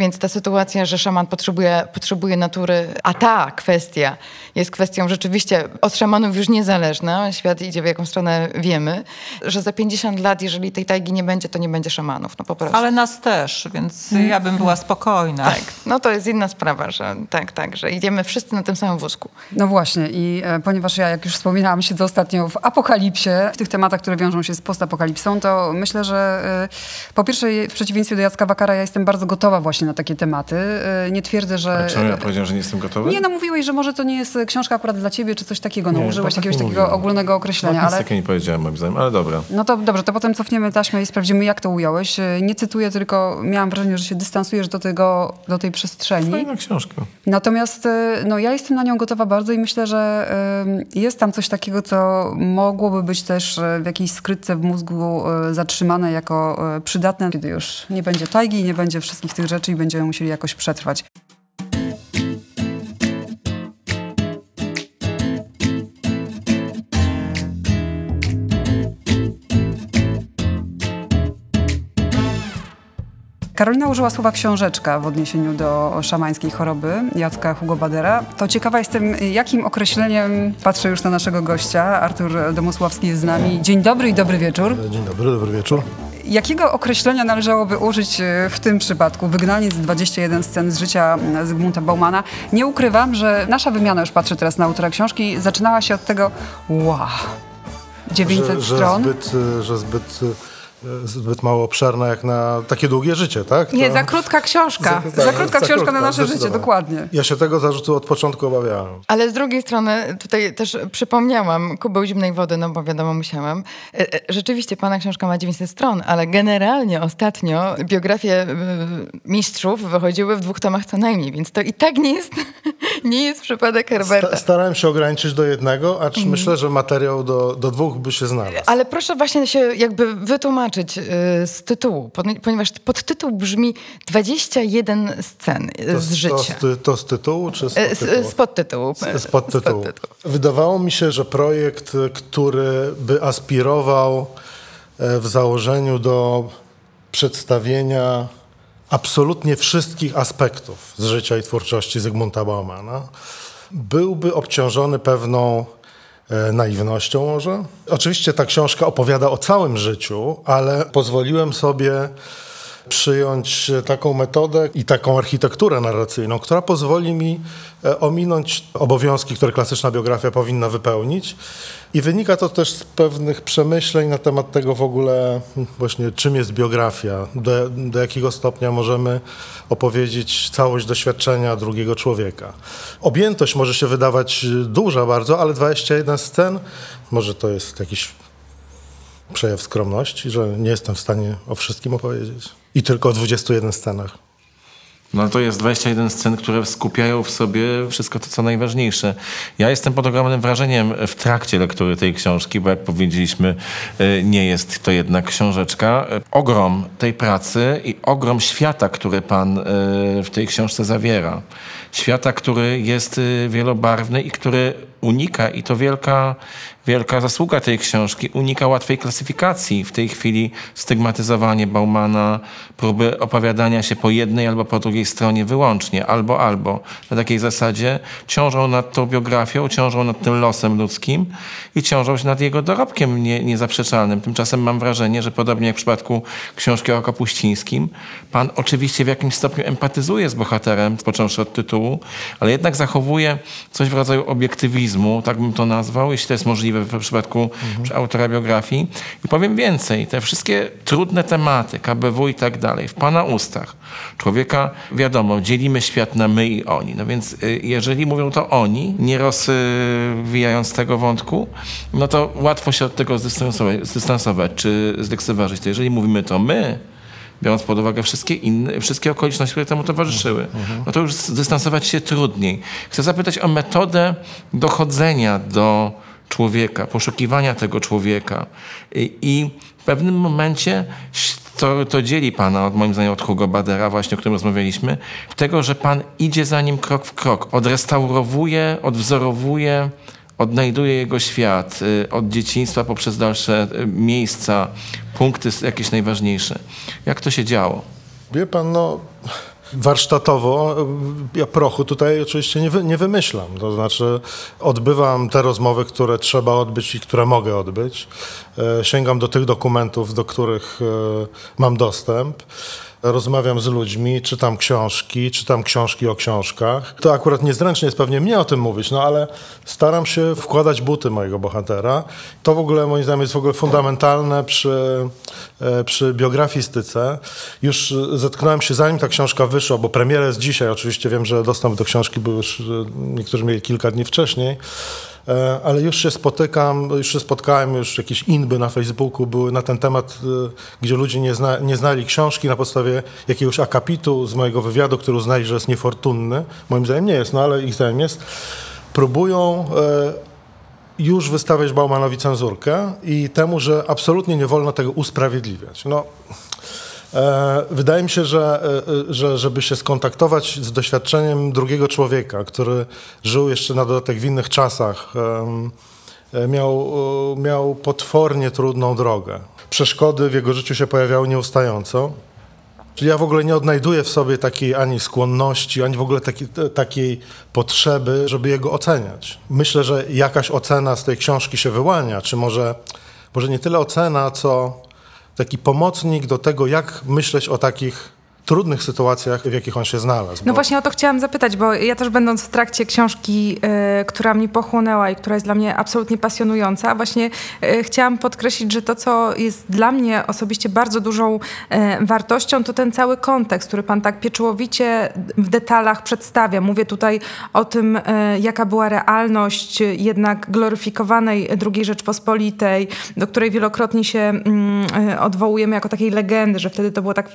Więc ta sytuacja, że szaman potrzebuje, potrzebuje natury, a ta kwestia jest kwestią rzeczywiście od szamanów już niezależna, świat idzie w jaką stronę wiemy, że za 50 lat, jeżeli tej tajgi nie będzie, to nie będzie szamanów, no po prostu. Ale nas też, więc ja bym była spokojna. Tak, no to jest inna sprawa, że tak, tak, że idziemy wszyscy na tym samym wózku. No właśnie i e, ponieważ ja, jak już wspominałam, siedzę ostatnio w apokalipsie, w tych tematach, które wiążą się z postapokalipsą, to myślę, że e, po pierwsze w przeciwieństwie do Jacka Wakara ja jestem bardzo gotowa właśnie na takie tematy. E, nie twierdzę, że... Czemu ja powiedziałem, że nie jestem gotowy? Nie, no mówiłeś, że może to nie jest książka akurat dla ciebie, czy coś takiego. No Nie, użyłeś tak jakiegoś takiego ogólnego określenia, No, nic ale... takiego nie powiedziałem moim zdaniem, ale dobra. No to dobrze, to potem cofniemy taśmę i sprawdzimy, jak to ująłeś. E, Nie cytuję, tylko miałam wrażenie, że się dystansujesz do, tego, do tej przestrzeni. Fajna książka. Natomiast e, no, ja jestem na nią gotowa bardzo i myślę, że jest tam coś takiego, co mogłoby być też w jakiejś skrytce w mózgu zatrzymane jako przydatne, kiedy już nie będzie tajgi, nie będzie wszystkich tych rzeczy i będziemy musieli jakoś przetrwać. Karolina użyła słowa książeczka w odniesieniu do szamańskiej choroby Jacka Hugo Badera. To ciekawa jestem, jakim określeniem, patrzę już na naszego gościa, Artur Domosławski jest z nami. Dzień dobry i dobry wieczór. Dzień dobry, dobry wieczór. Jakiego określenia należałoby użyć e, w tym przypadku? Wygnaniec 21 scen z życia Zygmunta Baumana. Nie ukrywam, że nasza wymiana, już patrzę teraz na autora książki, zaczynała się od tego wow, 900 że, że stron. Zbyt, y, że zbyt, y, zbyt mało obszerna jak na takie długie życie, tak? Nie, To- za krótka książka. tak, Za krótka książka na krótka, nasze życie, dokładnie. Ja się tego zarzutu od początku obawiałem. Ale z drugiej strony tutaj też przypomniałam kubeł zimnej wody, no bo wiadomo, musiałam. E, e, Rzeczywiście pana książka ma 900 stron, ale generalnie ostatnio biografie e, mistrzów wychodziły w dwóch tomach co najmniej, więc to i tak nie jest, nie jest przypadek Herberta. Sta- starałem się ograniczyć do jednego, acz Mhm. myślę, że materiał do, do dwóch by się znalazł. Ale proszę właśnie się jakby wytłumaczyć y, z tytułu, pon- ponieważ podtytuł brzmi 21 scen y, To, z to, życia. ty- to z tytułu, czy z E, Z, podtytułu? z podtytułu. Z podtytułu. Wydawało mi się, że projekt, który by aspirował e, w założeniu do przedstawienia absolutnie wszystkich aspektów z życia i twórczości Zygmunta Baumana, byłby obciążony pewną naiwnością może. Oczywiście ta książka opowiada o całym życiu, ale pozwoliłem sobie przyjąć taką metodę i taką architekturę narracyjną, która pozwoli mi e, ominąć obowiązki, które klasyczna biografia powinna wypełnić. I wynika to też z pewnych przemyśleń na temat tego w ogóle hmm, właśnie czym jest biografia, do, do jakiego stopnia możemy opowiedzieć całość doświadczenia drugiego człowieka. Objętość może się wydawać duża bardzo, ale 21 scen, może to jest jakiś przejaw skromności, że nie jestem w stanie o wszystkim opowiedzieć. I tylko o 21 scenach. No to jest 21 scen, które skupiają w sobie wszystko to, co najważniejsze. Ja jestem pod ogromnym wrażeniem w trakcie lektury tej książki, bo jak powiedzieliśmy, y, nie jest to jednak książeczka. Ogrom tej pracy i ogrom świata, który pan y, w tej książce zawiera. Świata, który jest y, wielobarwny i który unika, i to wielka, wielka zasługa tej książki, unika łatwej klasyfikacji. W tej chwili stygmatyzowanie Baumana, próby opowiadania się po jednej albo po drugiej stronie wyłącznie, albo, albo. Na takiej zasadzie ciążą nad tą biografią, ciążą nad tym losem ludzkim i ciążą się nad jego dorobkiem nie, niezaprzeczalnym. Tymczasem mam wrażenie, że podobnie jak w przypadku książki o Kapuścińskim, pan oczywiście w jakimś stopniu empatyzuje z bohaterem, począwszy od tytułu, ale jednak zachowuje coś w rodzaju obiektywizmu, tak bym to nazwał, jeśli to jest możliwe w przypadku autora biografii. I powiem więcej, te wszystkie trudne tematy, KBW i tak dalej, w pana ustach, człowieka, wiadomo, dzielimy świat na my i oni. No więc y, jeżeli mówią to oni, nie rozwijając tego wątku, no to łatwo się od tego zdystansować, zdystansować czy zlekceważyć. To jeżeli mówimy to my, biorąc pod uwagę wszystkie inne, wszystkie okoliczności, które temu towarzyszyły. No to już zdystansować się trudniej. Chcę zapytać o metodę dochodzenia do człowieka, poszukiwania tego człowieka. I, i w pewnym momencie to, to dzieli pana, od, moim zdaniem, od Hugo Badera, właśnie o którym rozmawialiśmy, tego, że pan idzie za nim krok w krok, odrestaurowuje, odwzorowuje, odnajduje jego świat y, od dzieciństwa poprzez dalsze y, miejsca, punkty jakieś najważniejsze. Jak to się działo? Wie pan, no warsztatowo y, ja prochu tutaj oczywiście nie, wy, nie wymyślam. To znaczy odbywam te rozmowy, które trzeba odbyć i które mogę odbyć. Sięgam do tych dokumentów, do których mam dostęp. Rozmawiam z ludźmi, czytam książki, czytam książki o książkach. To akurat niezręcznie jest pewnie mnie o tym mówić, no ale staram się wkładać buty mojego bohatera. To w ogóle moim zdaniem jest w ogóle fundamentalne przy, e, przy biografistyce. Już zetknąłem się zanim ta książka wyszła, bo premiera jest dzisiaj, oczywiście wiem, że dostęp do książki był już, niektórzy mieli kilka dni wcześniej. E, ale już się spotykam, już się spotkałem, już jakieś inby na Facebooku były na ten temat, e, gdzie ludzie nie, zna, nie znali książki na podstawie jakiegoś akapitu z mojego wywiadu, który uznali, że jest niefortunny. Moim zdaniem nie jest, no ale ich zdaniem jest. Próbują e, już wystawiać Baumanowi cenzurkę i temu, że absolutnie nie wolno tego usprawiedliwiać. No, wydaje mi się, że, e, że żeby się skontaktować z doświadczeniem drugiego człowieka, który żył jeszcze na dodatek w innych czasach, e, miał, miał potwornie trudną drogę. Przeszkody w jego życiu się pojawiały nieustająco. Czyli ja w ogóle nie odnajduję w sobie takiej ani skłonności, ani w ogóle takiej, takiej potrzeby, żeby jego oceniać. Myślę, że jakaś ocena z tej książki się wyłania, czy może, może nie tyle ocena, co taki pomocnik do tego, jak myśleć o takich trudnych sytuacjach, w jakich on się znalazł. No właśnie o to chciałam zapytać, bo ja też będąc w trakcie książki, y, która mnie pochłonęła i która jest dla mnie absolutnie pasjonująca, właśnie y, chciałam podkreślić, że to, co jest dla mnie osobiście bardzo dużą y, wartością, to ten cały kontekst, który pan tak pieczołowicie w detalach przedstawia. Mówię tutaj o tym, jaka była realność jednak gloryfikowanej II Rzeczpospolitej, do której wielokrotnie się mm, odwołujemy jako takiej legendy, że wtedy to było tak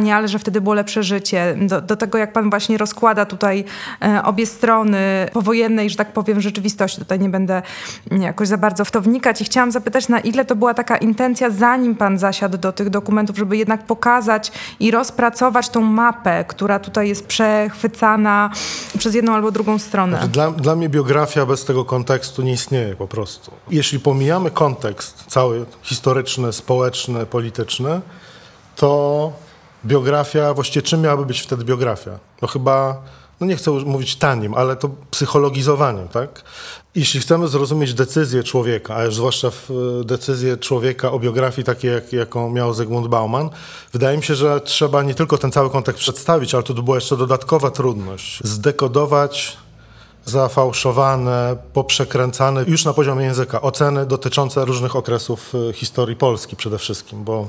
wspaniale, ale że wtedy było lepsze życie. Do, do tego, jak pan właśnie rozkłada tutaj e, obie strony powojennej, że tak powiem, rzeczywistości. Tutaj nie będę jakoś za bardzo w to wnikać i chciałam zapytać, na ile to była taka intencja, zanim pan zasiadł do tych dokumentów, żeby jednak pokazać i rozpracować tą mapę, która tutaj jest przechwycana przez jedną albo drugą stronę. Znaczy, dla, dla mnie biografia bez tego kontekstu nie istnieje po prostu. Jeśli pomijamy kontekst cały historyczny, społeczny, polityczny, to biografia, właściwie czym miałaby być wtedy biografia? No chyba, no nie chcę mówić tanim, ale to psychologizowaniem, tak? Jeśli chcemy zrozumieć decyzję człowieka, a już zwłaszcza decyzję człowieka o biografii takiej, jak, jaką miał Zygmunt Bauman, wydaje mi się, że trzeba nie tylko ten cały kontekst przedstawić, ale tu była jeszcze dodatkowa trudność. Zdekodować zafałszowane, poprzekręcane już na poziomie języka oceny dotyczące różnych okresów y, historii Polski przede wszystkim, bo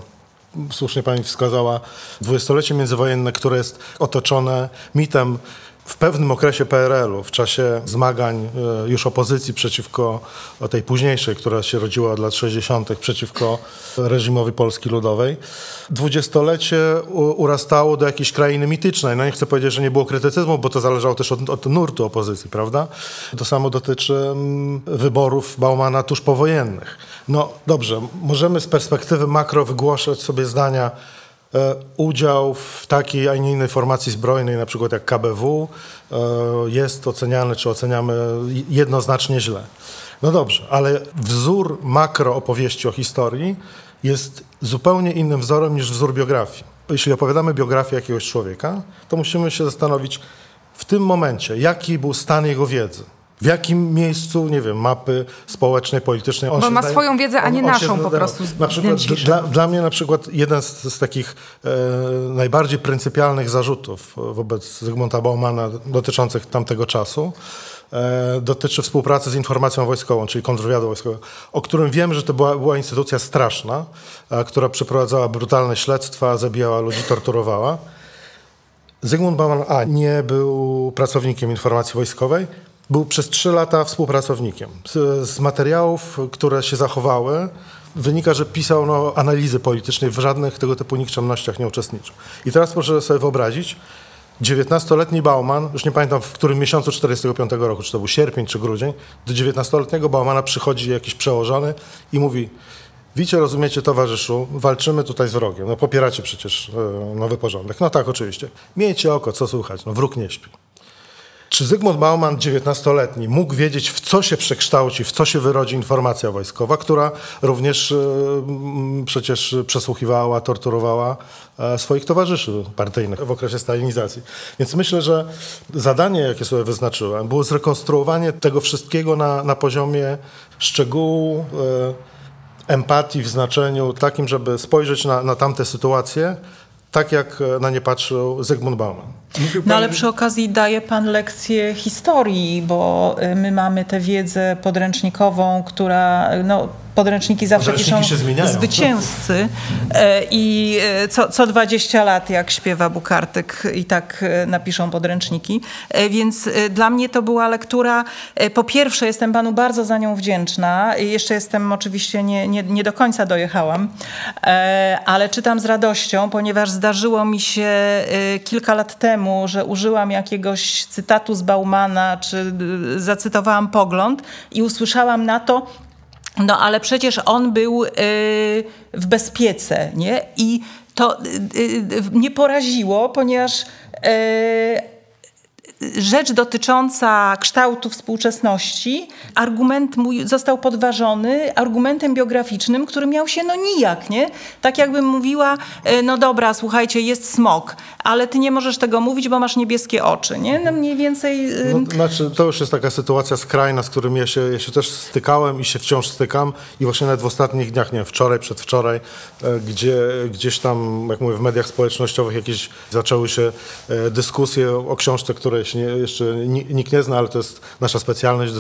słusznie pani wskazała, dwudziestolecie międzywojenne, które jest otoczone mitem w pewnym okresie PRL-u, w czasie zmagań e, już opozycji przeciwko tej późniejszej, która się rodziła od lat 60., przeciwko reżimowi Polski Ludowej, dwudziestolecie urastało do jakiejś krainy mitycznej. No nie chcę powiedzieć, że nie było krytycyzmu, bo to zależało też od, od nurtu opozycji, prawda? To samo dotyczy mm, wyborów Baumana tuż powojennych. No dobrze, możemy z perspektywy makro wygłaszać sobie zdania, udział w takiej, a nie innej formacji zbrojnej, na przykład jak KBW, e, jest oceniany, czy oceniamy jednoznacznie źle. No dobrze, ale wzór makro opowieści o historii jest zupełnie innym wzorem niż wzór biografii. Jeśli opowiadamy biografię jakiegoś człowieka, to musimy się zastanowić w tym momencie, jaki był stan jego wiedzy w jakim miejscu, nie wiem, mapy społecznej, politycznej. On Bo ma zdaje, swoją wiedzę, a nie on, on naszą po prostu. Na przykład dla, dla, mnie na przykład jeden z, z takich e, najbardziej pryncypialnych zarzutów wobec Zygmunta Baumana dotyczących tamtego czasu e, dotyczy współpracy z informacją wojskową, czyli kontrwywiadu wojskowego, o którym wiem, że to była, była instytucja straszna, a, która przeprowadzała brutalne śledztwa, zabijała ludzi, torturowała. Zygmunt Bauman A nie był pracownikiem informacji wojskowej, był przez trzy lata współpracownikiem. Z, z materiałów, które się zachowały, wynika, że pisał no, analizy politycznej, w żadnych tego typu nikczemnościach nie uczestniczył. I teraz proszę sobie wyobrazić, 19-letni Bauman, już nie pamiętam w którym miesiącu 45 roku, czy to był sierpień czy grudzień, do 19-letniego Baumana przychodzi jakiś przełożony i mówi Widzicie, rozumiecie, towarzyszu, walczymy tutaj z wrogiem. No popieracie przecież e, nowy porządek. No tak, oczywiście. Miejcie oko, co słuchać. No wróg nie śpi. Czy Zygmunt Bauman, 19-letni, mógł wiedzieć, w co się przekształci, w co się wyrodzi informacja wojskowa, która również e, przecież przesłuchiwała, torturowała e, swoich towarzyszy partyjnych w okresie stalinizacji. Więc myślę, że zadanie, jakie sobie wyznaczyłem, było zrekonstruowanie tego wszystkiego na, na poziomie szczegółu, e, empatii w znaczeniu takim, żeby spojrzeć na, na tamte sytuacje, tak jak e, na nie patrzył Zygmunt Bauman. No ale przy okazji daje pan lekcję historii, bo y, my mamy tę wiedzę podręcznikową, która, no podręczniki zawsze piszą zwycięzcy. E, i e, co, co 20 lat, jak śpiewa Bukartyk i tak e, napiszą podręczniki. Więc dla mnie to była lektura, po pierwsze jestem panu bardzo za nią wdzięczna, jeszcze jestem oczywiście, nie, nie, nie do końca dojechałam, ale czytam z radością, ponieważ zdarzyło mi się kilka lat temu, że użyłam jakiegoś cytatu z Baumana, czy zacytowałam pogląd i usłyszałam na to, no ale przecież on był y, w bezpiece, nie? I to y, y, mnie poraziło, ponieważ rzecz dotycząca kształtu współczesności, argument mój został podważony argumentem biograficznym, który miał się no nijak, nie? Tak jakbym mówiła, e, no dobra, słuchajcie, jest smok, ale ty nie możesz tego mówić, bo masz niebieskie oczy, nie? No mniej więcej... y, No, znaczy, to już jest taka sytuacja skrajna, z którym ja się, ja się też stykałem i się wciąż stykam. I właśnie nawet w ostatnich dniach, nie wiem, wczoraj, przedwczoraj, e, gdzie gdzieś tam, jak mówię, w mediach społecznościowych jakieś zaczęły się e, dyskusje o książce, której nie, jeszcze ni- nikt nie zna, ale to jest nasza specjalność.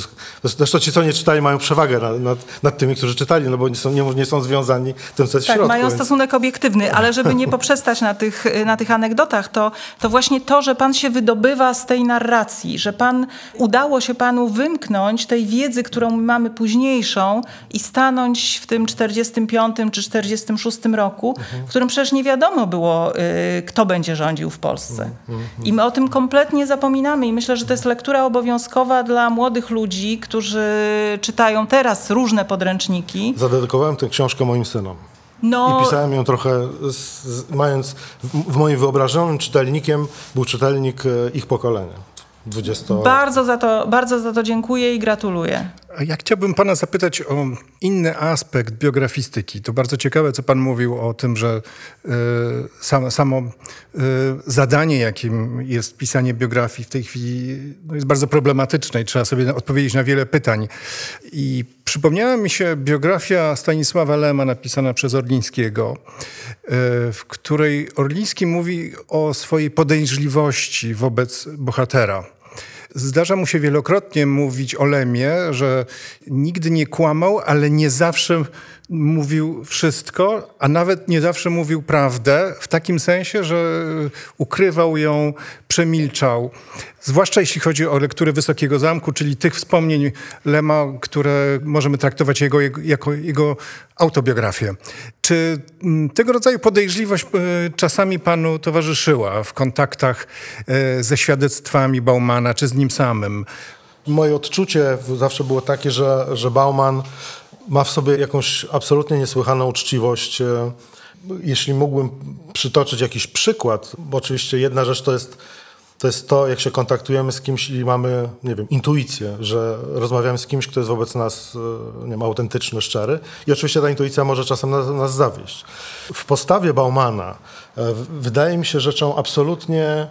Zresztą ci, co nie czytali, mają przewagę nad, nad, nad tymi, którzy czytali, no bo nie są, nie, nie są związani tym, co jest w Tak, środku. mają więc- stosunek obiektywny, ale żeby nie poprzestać na tych, na tych anegdotach, to, to właśnie to, że pan się wydobywa z tej narracji, że pan udało się panu wymknąć tej wiedzy, którą mamy późniejszą i stanąć w tym 45 czy 46 roku, w którym przecież nie wiadomo było, y, kto będzie rządził w Polsce. I my o tym kompletnie zapominamy i myślę, że to jest lektura obowiązkowa dla młodych ludzi, którzy czytają teraz różne podręczniki. Zadedykowałem tę książkę moim synom. No, I pisałem ją trochę, z, z, mając w, w moim wyobrażonym czytelnikiem był czytelnik e, ich pokolenia. 20 Bardzo za, to, bardzo za to dziękuję i gratuluję. Ja chciałbym pana zapytać o inny aspekt biografistyki. To bardzo ciekawe, co pan mówił o tym, że y, sam, samo y, zadanie, jakim jest pisanie biografii w tej chwili no jest bardzo problematyczne i trzeba sobie odpowiedzieć na wiele pytań. I przypomniała mi się biografia Stanisława Lema napisana przez Orlińskiego, y, w której Orliński mówi o swojej podejrzliwości wobec bohatera. Zdarza mu się wielokrotnie mówić o Lemie, że nigdy nie kłamał, ale nie zawsze mówił wszystko, a nawet nie zawsze mówił prawdę, w takim sensie, że ukrywał ją, przemilczał. Zwłaszcza jeśli chodzi o lekturę Wysokiego Zamku, czyli tych wspomnień Lema, które możemy traktować jego, jako jego autobiografię. Czy mm, tego rodzaju podejrzliwość e, czasami panu towarzyszyła w kontaktach e, ze świadectwami Baumana, czy z nim samym? Moje odczucie zawsze było takie, że, że Bauman ma w sobie jakąś absolutnie niesłychaną uczciwość. E, Jeśli mógłbym przytoczyć jakiś przykład, bo oczywiście jedna rzecz to jest to, jest to jak się kontaktujemy z kimś i mamy, nie wiem, intuicję, że rozmawiamy z kimś, kto jest wobec nas, e, nie wiem, autentyczny, szczery. I oczywiście ta intuicja może czasem nas, nas zawieść. W postawie Baumana e, wydaje mi się rzeczą absolutnie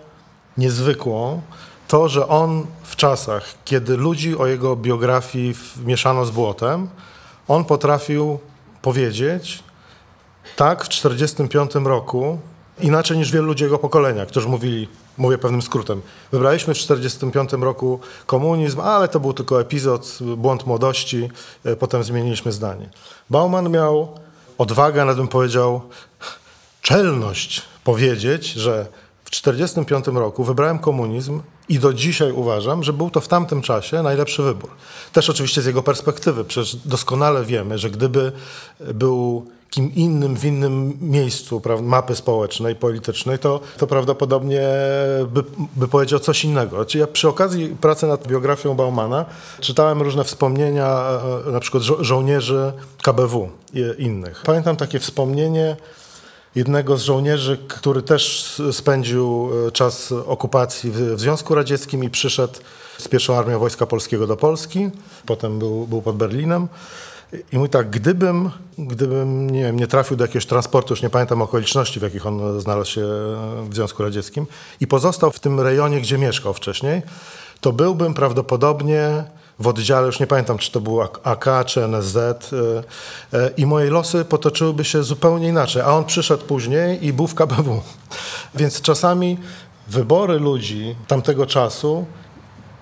niezwykłą to, że on w czasach, kiedy ludzi o jego biografii mieszano z błotem, on potrafił powiedzieć tak w 1945 roku, inaczej niż wielu ludzi jego pokolenia, którzy mówili, mówię pewnym skrótem, wybraliśmy w 1945 roku komunizm, ale to był tylko epizod, błąd młodości, e, potem zmieniliśmy zdanie. Bauman miał odwagę, nawet bym powiedział, czelność powiedzieć, że w w 1945 roku wybrałem komunizm i do dzisiaj uważam, że był to w tamtym czasie najlepszy wybór. Też oczywiście z jego perspektywy. Przecież doskonale wiemy, że gdyby był kim innym w innym miejscu prawda, mapy społecznej, politycznej, to, to prawdopodobnie by, by powiedział coś innego. Znaczy ja przy okazji pracy nad biografią Baumana czytałem różne wspomnienia e, na przykład żo- żołnierzy KBW i innych. Pamiętam takie wspomnienie jednego z żołnierzy, który też spędził e, czas okupacji w, Związku Radzieckim i przyszedł z pierwszą armią Wojska Polskiego do Polski. Potem był, był pod Berlinem. I mówi tak, gdybym, gdybym nie, wiem, nie trafił do jakiegoś transportu, już nie pamiętam okoliczności, w jakich on znalazł się w Związku Radzieckim i pozostał w tym rejonie, gdzie mieszkał wcześniej, to byłbym prawdopodobnie w oddziale, już nie pamiętam, czy to był AK, czy NSZ y, y, i moje losy potoczyłyby się zupełnie inaczej, a on przyszedł później i był w KBW. Więc czasami wybory ludzi tamtego czasu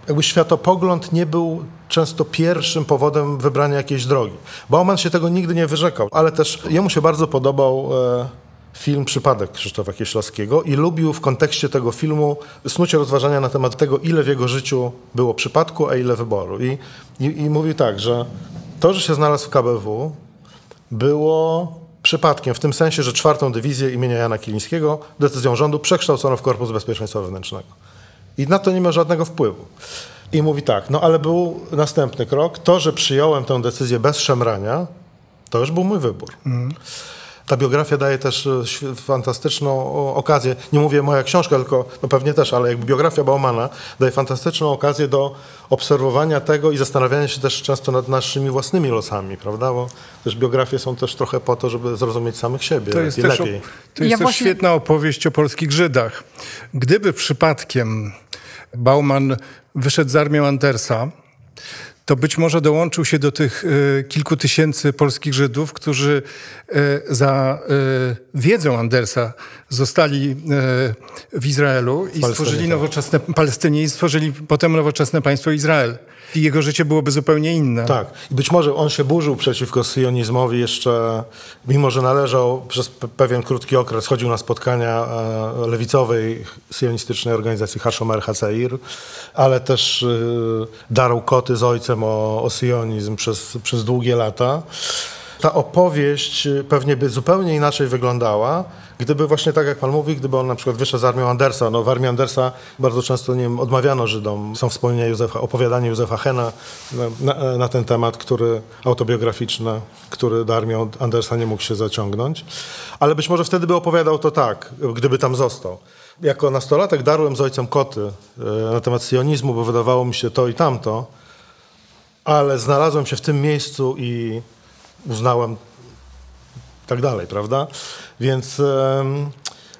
jakby światopogląd nie był często pierwszym powodem wybrania jakiejś drogi. Bauman się tego nigdy nie wyrzekał, ale też jemu się bardzo podobał e, film Przypadek Krzysztofa Kieślowskiego i lubił w kontekście tego filmu snucie rozważania na temat tego, ile w jego życiu było przypadku, a ile wyboru. I, i, i mówi tak, że to, że się znalazł w KBW, było przypadkiem, w tym sensie, że czwartą dywizję imienia Jana Kilińskiego decyzją rządu przekształcono w Korpus Bezpieczeństwa Wewnętrznego. I na to nie miał żadnego wpływu. I mówi tak, no ale był następny krok. To, że przyjąłem tę decyzję bez szemrania, to już był mój wybór. Ta biografia daje też e, fantastyczną okazję, nie mówię moja książka, tylko no pewnie też, ale jakby biografia Baumana daje fantastyczną okazję do obserwowania tego i zastanawiania się też często nad naszymi własnymi losami, prawda? Bo też biografie są też trochę po to, żeby zrozumieć samych siebie To jest lepiej. też, to jest Ja też właśnie- świetna opowieść o polskich Żydach. Gdyby przypadkiem Bauman wyszedł z armią Andersa, to być może dołączył się do tych e, kilku tysięcy polskich Żydów, którzy e, za e, wiedzą Andersa zostali w Izraelu i stworzyli nowoczesne Palestynie i stworzyli potem nowoczesne państwo Izrael. I jego życie byłoby zupełnie inne. Tak. I być może on się burzył przeciwko sionizmowi jeszcze, mimo że należał przez pe- pewien krótki okres, chodził na spotkania e, lewicowej sionistycznej organizacji Hashomer Haseir, ale też e, darł koty z ojcem o, o sionizm przez, przez długie lata. Ta opowieść pewnie by zupełnie inaczej wyglądała, gdyby właśnie tak jak pan mówi, gdyby on na przykład wyszedł z armią Andersa. No w armii Andersa bardzo często nie wiem, odmawiano Żydom. Są wspomnienia Józefa, opowiadanie Józefa Hena na, na, na ten temat, który autobiograficzne, który do armii Andersa nie mógł się zaciągnąć. Ale być może wtedy by opowiadał to tak, gdyby tam został. Jako nastolatek darłem z ojcem koty e, na temat sionizmu, bo wydawało mi się to i tamto, ale znalazłem się w tym miejscu i uznałem tak dalej, prawda? Więc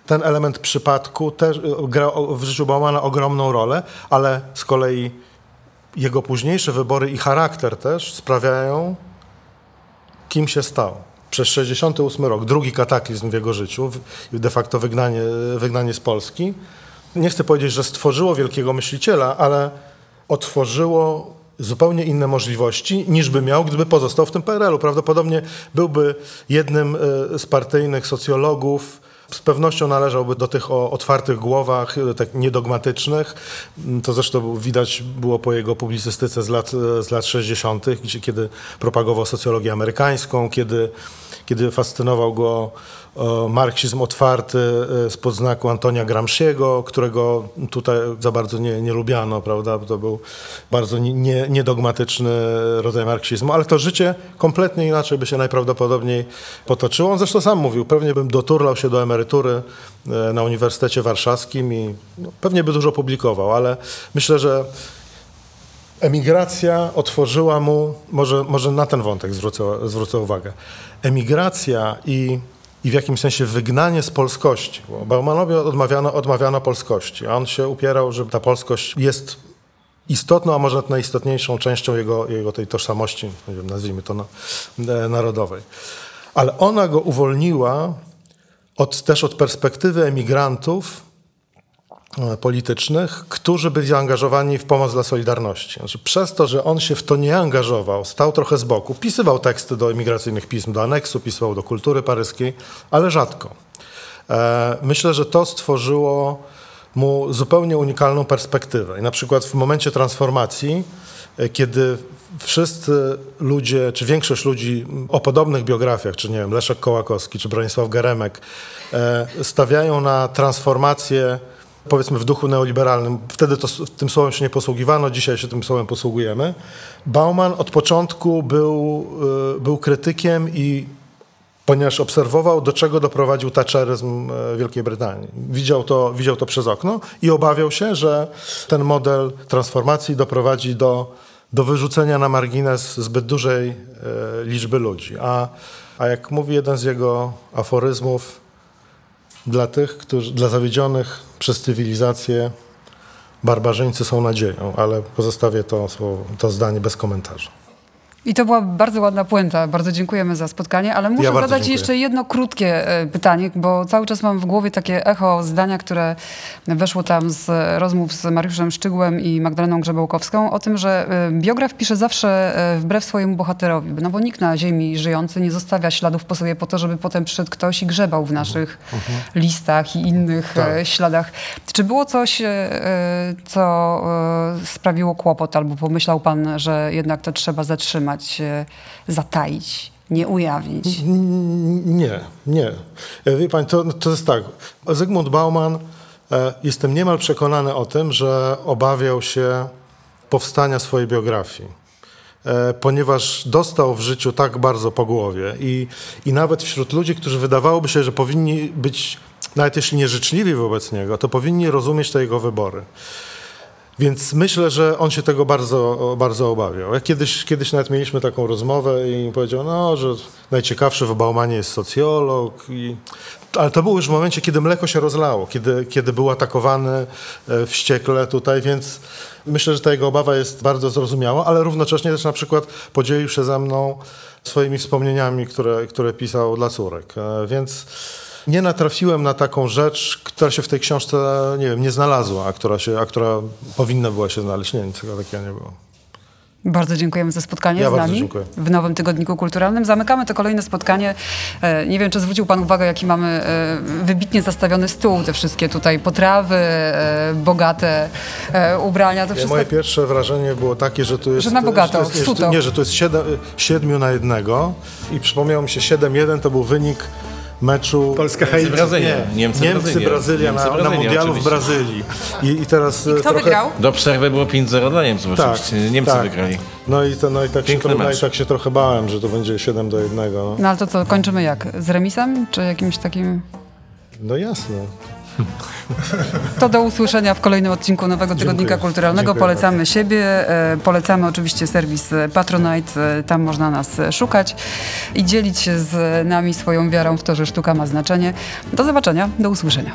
ten element przypadku też e, gra w życiu Baumana ogromną rolę, ale z kolei jego późniejsze wybory i charakter też sprawiają, kim się stał. Przez 68 rok, drugi kataklizm w jego życiu, de facto wygnanie, wygnanie z Polski. Nie chcę powiedzieć, że stworzyło wielkiego myśliciela, ale otworzyło zupełnie inne możliwości, niż by miał, gdyby pozostał w tym PRL-u. Prawdopodobnie byłby jednym e, z partyjnych socjologów, z pewnością należałby do tych o otwartych głowach, e, tak niedogmatycznych. Mm, To zresztą widać było po jego publicystyce z lat, e, z lat 60., gdzie, kiedy propagował socjologię amerykańską, kiedy, kiedy fascynował go marksizm otwarty e, spod znaku Antonia Gramsciego, którego tutaj za bardzo nie, nie lubiano, prawda? To był bardzo nie, niedogmatyczny rodzaj marksizmu, ale to życie kompletnie inaczej by się najprawdopodobniej potoczyło. On zresztą sam mówił, pewnie bym doturlał się do emerytury e, na Uniwersytecie Warszawskim i no, pewnie by dużo publikował, ale myślę, że Emigracja otworzyła mu, może, może na ten wątek zwrócę, zwrócę uwagę. Emigracja i, i w jakimś sensie wygnanie z polskości. Bo Baumanowi odmawiano, odmawiano polskości, a on się upierał, że ta polskość jest istotną, a może nawet najistotniejszą częścią jego, jego tej tożsamości, nazwijmy to na, e, narodowej. Ale ona go uwolniła od, też od perspektywy emigrantów, politycznych, którzy byli zaangażowani w pomoc dla Solidarności. Znaczy, przez to, że on się w to nie angażował, stał trochę z boku, pisywał teksty do emigracyjnych pism, do aneksu, pisywał do kultury paryskiej, ale rzadko. E, myślę, że to stworzyło mu zupełnie unikalną perspektywę. I na przykład w momencie transformacji, e, kiedy wszyscy ludzie, czy większość ludzi o podobnych biografiach, czy nie wiem, Leszek Kołakowski, czy Bronisław Geremek, e, stawiają na transformację powiedzmy w duchu neoliberalnym. Wtedy to, tym słowem się nie posługiwano, dzisiaj się tym słowem posługujemy. Bauman od początku był, y, był krytykiem i ponieważ obserwował, do czego doprowadził Thatcheryzm e, Wielkiej Brytanii. Widział to, widział to przez okno i obawiał się, że ten model transformacji doprowadzi do, do wyrzucenia na margines zbyt dużej e, liczby ludzi. A, a jak mówi jeden z jego aforyzmów, dla tych, którzy, dla zawiedzionych przez cywilizację barbarzyńcy są nadzieją, ale pozostawię to, to zdanie bez komentarza. I to była bardzo ładna puenta. Bardzo dziękujemy za spotkanie, ale muszę Ja zadać dziękuję. jeszcze jedno krótkie e, pytanie, bo cały czas mam w głowie takie echo zdania, które weszło tam z rozmów z Mariuszem Szczygłem i Magdaleną Grzebełkowską o tym, że e, biograf pisze zawsze e, wbrew swojemu bohaterowi, no bo nikt na ziemi żyjący nie zostawia śladów po sobie po to, żeby potem przyszedł ktoś i grzebał w naszych listach i innych Tak. śladach. Czy było coś, co sprawiło kłopot, albo pomyślał pan, że jednak to trzeba zatrzymać, e, zataić, nie ujawnić? Nie, nie. E, Wie pani, to, to jest tak. Zygmunt Bauman, e, jestem niemal przekonany o tym, że obawiał się powstania swojej biografii. Ponieważ dostał w życiu tak bardzo po głowie i, i nawet wśród ludzi, którzy wydawałoby się, że powinni być, nawet jeśli nieżyczliwi wobec niego, to powinni rozumieć te jego wybory. Więc myślę, że on się tego bardzo, bardzo obawiał. Ja kiedyś, kiedyś nawet mieliśmy taką rozmowę i powiedział, no, że najciekawszy w Baumanie jest socjolog. I... Ale to było już w momencie, kiedy mleko się rozlało, kiedy, kiedy był atakowany e, wściekle tutaj, więc myślę, że ta jego obawa jest bardzo zrozumiała, ale równocześnie też na przykład podzielił się ze mną swoimi wspomnieniami, które, które pisał dla córek. E, Więc nie natrafiłem na taką rzecz, która się w tej książce, nie wiem, nie znalazła, a która, się, a która powinna była się znaleźć. Nie, nic takiego nie było. Bardzo dziękujemy za spotkanie Ja z nami w Nowym Tygodniku Kulturalnym. Zamykamy to kolejne spotkanie. E, Nie wiem, czy zwrócił Pan uwagę, jaki mamy e, wybitnie zastawiony stół, te wszystkie tutaj potrawy, e, bogate ubrania, to wszystko. Moje pierwsze wrażenie było takie, że tu jest... Że na bogato, że jest, nie, że tu jest siedem, siedmiu na jednego i przypomniało mi się 7-1 to był wynik meczu... Polska Niemcy, Haiti. Brazylia. Nie, Niemcy, Niemcy, Brazylia. Na, na mundialu w. Brazylii. I, i teraz e, Kto trochę... wygrał? Do przerwy było 5-0 dla Niemców Tak, oczywiście. Niemcy tak. wygrali. No i, to, no, i tak się, Piękny trochę, no i mecz. tak się trochę bałem, że to będzie 7 do 1. No, No ale to co, kończymy jak? Z remisem, czy jakimś takim... no jasne. To do usłyszenia w kolejnym odcinku Nowego Tygodnika Dziękuję. Kulturalnego. Dziękuję Polecamy siebie, e, polecamy oczywiście serwis e, Patronite, e, tam można nas szukać i dzielić się z nami swoją wiarą w to, że sztuka ma znaczenie. Do zobaczenia, do usłyszenia.